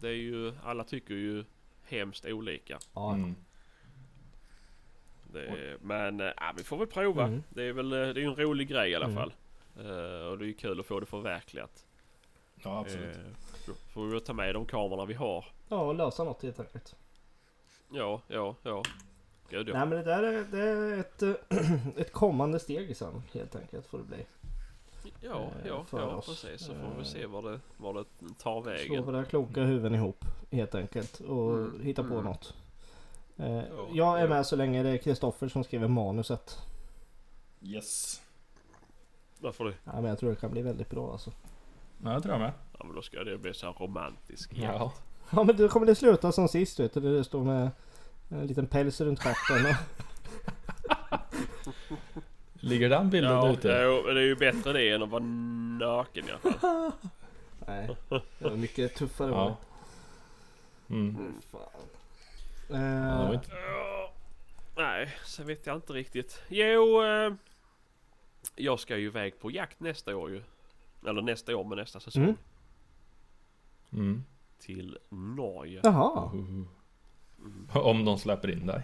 Det är ju, alla tycker ju hemskt olika. Mm. Det är, men äh, vi får väl prova. Mm. Det är väl eh, det är en rolig grej i alla Mm. fall. Eh, och det är ju kul att få det förverkligat. ja, absolut. Då får vi ta med de kamerorna vi har. ja och lösa något helt enkelt. Ja, ja, ja. Gud ja. Nej men det där är, det är ett, ett kommande steg sen helt enkelt får det bli. Ja, eh, ja, för ja oss. precis. Så får vi se var det, var det tar Slå vägen. våra kloka huvuden ihop helt enkelt och Mm, hitta på mm. något. Eh, jag är med så länge det är Kristoffer som skriver manuset. Yes. Varför det? Ja, men jag tror det kan bli väldigt bra alltså. Ja, det tror jag med. Ja men då ska det bli så här romantisk Ja. Ja men då kommer det sluta som sist vet du. Det står med en liten päls runt stjärten. Ligger den bilden Ja, ute? det är ju- det är ju bättre det än att vara naken i alla fall. Nej, det var mycket tuffare. var Ja. Mm. det. Fan. Ja, det inte... Ja, Nej, sen vet jag inte riktigt. Jo, eh, jag ska ju iväg på jakt nästa år ju. Eller nästa år, men nästa säsong. Mm. Mm. Till Norge. Jaha. Om de släpper in dig.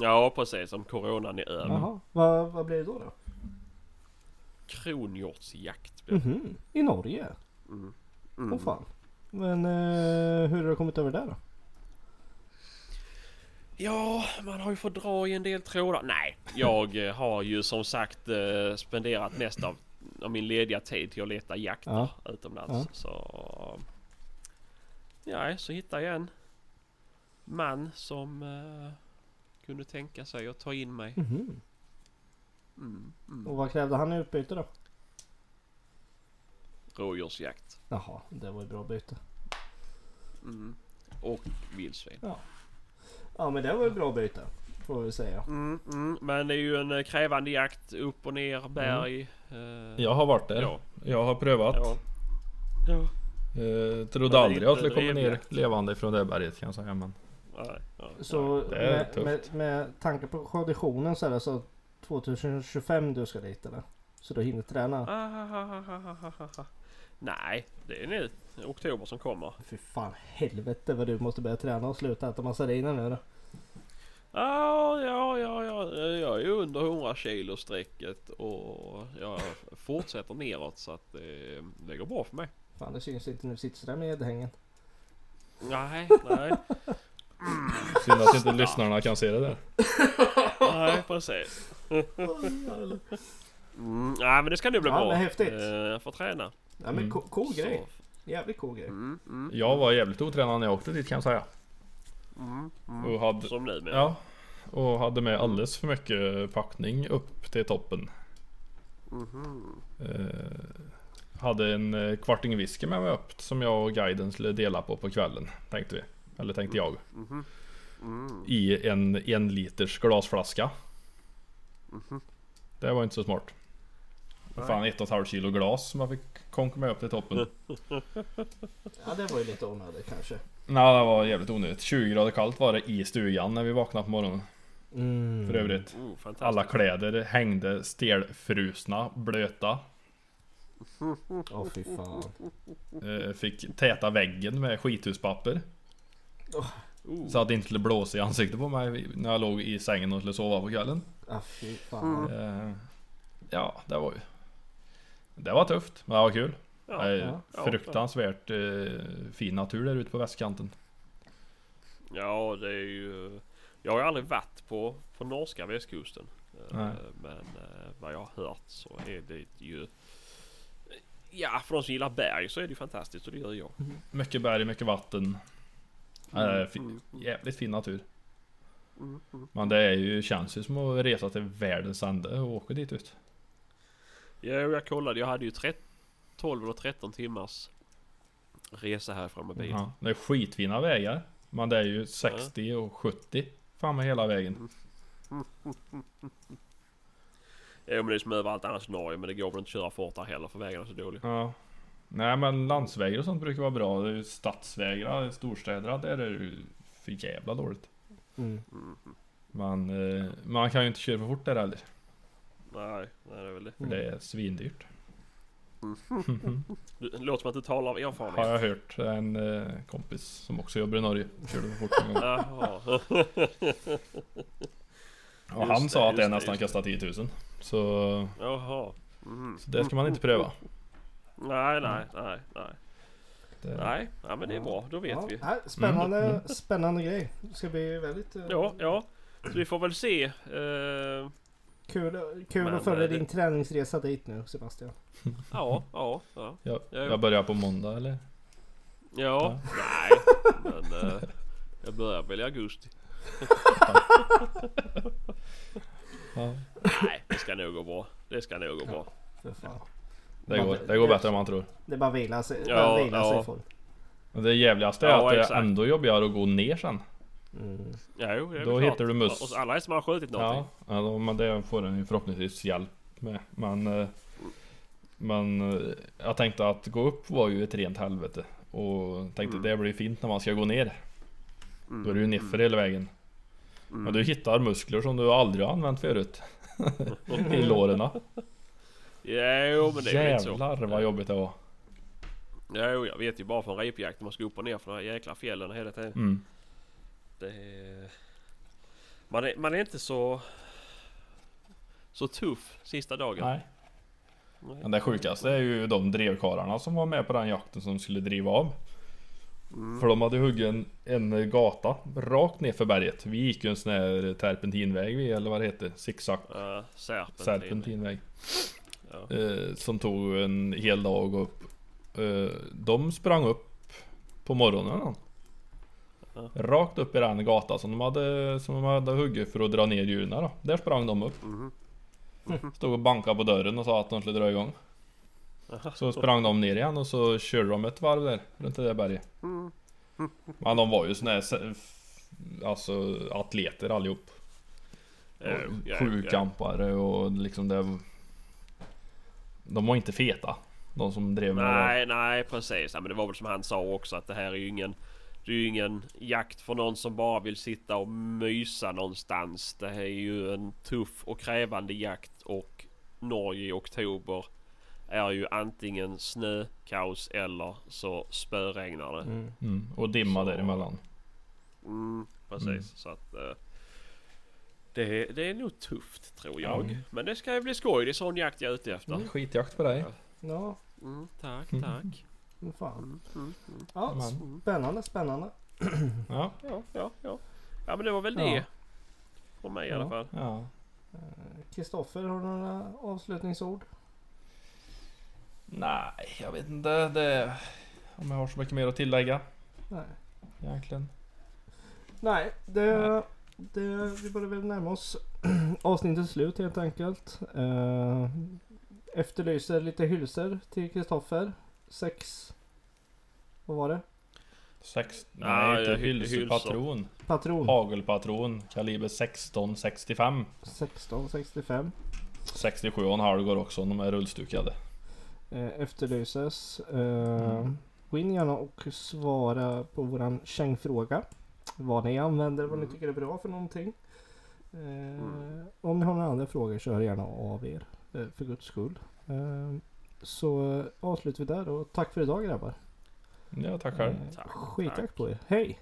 Ja, precis. Om coronan är över. Jaha. Vad, vad blir det då? då? Kronhjortsjakt. blir det. Mhm. I Norge? Mm. Åh Mm. fan. Men eh, hur har du kommit över där då? Ja, man har ju fått dra i en del trådar. Nej, jag eh, har ju som sagt eh, spenderat mest av, min lediga tid till att leta jakter Ja. utomlands. Ja. Så... Ja, så hittade jag en man som eh, kunde tänka sig att ta in mig. Mhm. Mm, mm. Och vad krävde han i utbyte då? Rådjursjakt. Jaha, det var ett bra byte. Mm. Och vildsvin. Ja men det var ett bra byte. Får vi säga. Mm, mm. Men det är ju en eh, krävande jakt upp och ner berg. eh, Jag har varit där. Ja. Jag har prövat. Ja. ja. Eh, trodde aldrig jag inte skulle komma ner levande ifrån det berget kan jag säga. Men Nej, nej, Så med, med, med tanke på konditionen så är det så 2025 du ska dit eller? Så du hinner träna? Ah, Nej, det är nu oktober som kommer. Fy fan helvete vad du måste börja träna och sluta äta massariner nu då. Ah, ja, ja, ja. Jag är ju under 100 kilo strecket och jag fortsätter neråt så att det, det går bra för mig. Fan det syns inte nu sitter sådär med edhängen. Nej, nej, synd att inte lyssnarna kan se det där. nej precis. Mm, nej men det ska nu bli Ja, bra. men häftigt. Eh, Jag får träna. Ja men Mm. co- cool Så, grej. Jävligt cool grej. Mm, mm, Jag var jävligt otränad när jag åkte dit kan jag säga. mm, mm. Och hade, Som nu med. ja, och hade med alldeles för mycket packning upp till toppen. Eh, hade en eh, kvarting whisky med mig upp som jag och guiden skulle dela på på kvällen. Tänkte vi. Eller tänkte jag. Mhm. Mm. I en en liters glasflaska. Mhm. Det var inte så smart. Nej. Fan ett och ett halvt kilo glas som jag fick konka med upp till toppen. Ja det var ju lite onödigt kanske. Nej det var jävligt onödigt. 20 grader kallt var det i stugan när vi vaknade på morgonen. Mm. För övrigt. Oh. Alla kläder hängde stelfrusna, blöta. Åh fy fan. Eh, Fick täta väggen med skithuspapper. Oh. Så att det inte skulle blåsa i ansiktet på mig när jag låg i sängen och skulle sova på kvällen. Ah, fy fan. Eh, Ja, det var ju... Det var tufft, men det var kul. Ja, ja. Fruktansvärt eh, fin natur där ute på västkanten. Ja, det är ju... Jag har aldrig varit på, på norska västkusten. Eh, Nej. Men eh, vad jag har hört så är det ju... Ja, för de som gillar berg så är det ju fantastiskt och det gör jag. Mycket berg, mycket vatten. Eh, fi- Mm, jävligt fin natur. mm, mm. Men det är ju, känns ju som att resa till världens ände och åka dit ut. Ja, jag kollade. Jag hade ju 13, 12 eller 13 timmars resa härifrån med bil. Ja, det är skitfina vägar. Men det är ju 60 och 70 fan med hela vägen. Ja, men det är som överallt annars i Norge. Men det går väl inte att köra fort där heller för vägarna är så dåliga. Ja. Nej men landsvägar och sånt brukar vara bra. Det är ju stadsvägar, storstäderna, där är det ju för jävla dåligt. Mm. Men eh, man kan ju inte köra för fort där heller. Nej, nej det är väl det. För det är svindyrt. Du, det låter som att du talar av erfarenhet. Har jag hört en eh, kompis som också jobbar i Norge. Körde för fort en gång. Jaha. Och han Just sa det, att det det, nästan kostar 10 000. Så, Jaha. Mm. så det ska man inte pröva. Nej, nej, nej, nej. Det, Nej, ja, men det är bra. Då vet ja, vi. nej, spännande, Mm, spännande grej. Det ska bli väldigt eh, Ja, ja. Så vi får väl se. Eh, kul, kul Men, att följa eh, det- din träningsresa dit nu Sebastian. ja, ja, ja. jag, Ja. jag börjar på måndag eller? Ja, Ja. nej. Men eh, jag börjar väl i augusti. Ja. Nej, det ska nog gå bra. Det ska nog gå bra. Det, går, det går bättre än man tror. Det är bara vila sig, Ja, bara vila ja. sig full. Men det jävligaste är Ja, att det exakt. är ändå jobbigare att gå ner sen. Mm. Ja, jo, det är Då klart. hittar du mus. Och alla är som har skjutit någonting. Ja, ja då- men det får den ju förhoppningsvis hjälp med. Men, eh, men eh, jag tänkte att gå upp var ju ett rent helvete. Och tänkte Mm. det blir fint när man ska gå ner. Mm. Då är det ju nerför hela vägen. Men du hittar muskler som du aldrig har använt förut. I låren. Ja, jo, men det är ju lite så. Jävlar vad jobbigt det var. Ja, jo, jag vet ju bara från repjakten man ska upp och ner för de här jäkla fjällen hela tiden. Mm. Det är... Man är, man är inte så... Så tuff sista dagen. Nej. Men det sjukaste är ju de drevkarlarna som var med på den jakten som skulle driva av. Mm. För de hade huggit en, en gata rakt ner för berget. Vi gick ju en sån här terpentinväg vi, eller vad det heter, zigzag Ja, serpentin. serpentinväg. Ja. Eh, som tog en hel dag upp. Eh, de sprang upp på morgonen. Ja. Rakt upp i den gata som de hade, som de hade huggit för att dra ner djuren då. Där sprang de upp. Mhm. Stod och bankade på dörren och sa att de skulle dra igång. Så sprang de ner igen och så körde de ett varv där runt det där berget. Mm. Men de var ju såna här Alltså atleter allihop. Ja. Sjukampare och liksom det De var inte feta De som drev med det där. Nej, nej precis. Ja, men det var väl som han sa också att det här är ju ingen... Det är ju ingen jakt för någon som bara vill sitta och mysa någonstans. Det här är ju en tuff och krävande jakt och Norge i oktober är ju antingen snökaos eller så spöregnar det. Mm. mm. Och dimma Så- däremellan Mm, precis. Mm. Så att... eh, det, det är nog tufft tror jag. Mm. Men det ska ju bli skoj. Det är sån jakt jag är ute efter. Mm, Skitjakt på dig Ja, tack, Mm. tack. men fan. Mm, mm, mm. Ja, spännande, spännande. Ja, Ja, ja, ja. Ja men det var väl Ja. det. Från mig i alla Ja. fall. ja Kristoffer, har du några avslutningsord? Nej, jag vet inte det Om jag har så mycket mer att tillägga Nej. Egentligen Nej, det, det, vi börjar väl närma oss avsnittets slut helt enkelt. Uh, efterlyser lite hylsor till Kristoffer. Sex... Vad var det? Sex, nej inte ja, hy- hylsor, hylsor. patron Patron. Hagelpatron kaliber 1665 1665. 67,5 går också om de är rullstukade Uh, efterlyses. Uh, Gå in gärna och svara på våran kängfråga. Vad ni använder, vad ni Mm. tycker är bra för någonting. Eh, Mm. Om ni har några andra frågor så hör gärna av er. eh, för guds skull. Eh, så avslutar vi där och tack för idag grabbar. Ja tackar Eh, Tack, Skitjakt tack. på er. Hej!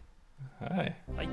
Hej Hej.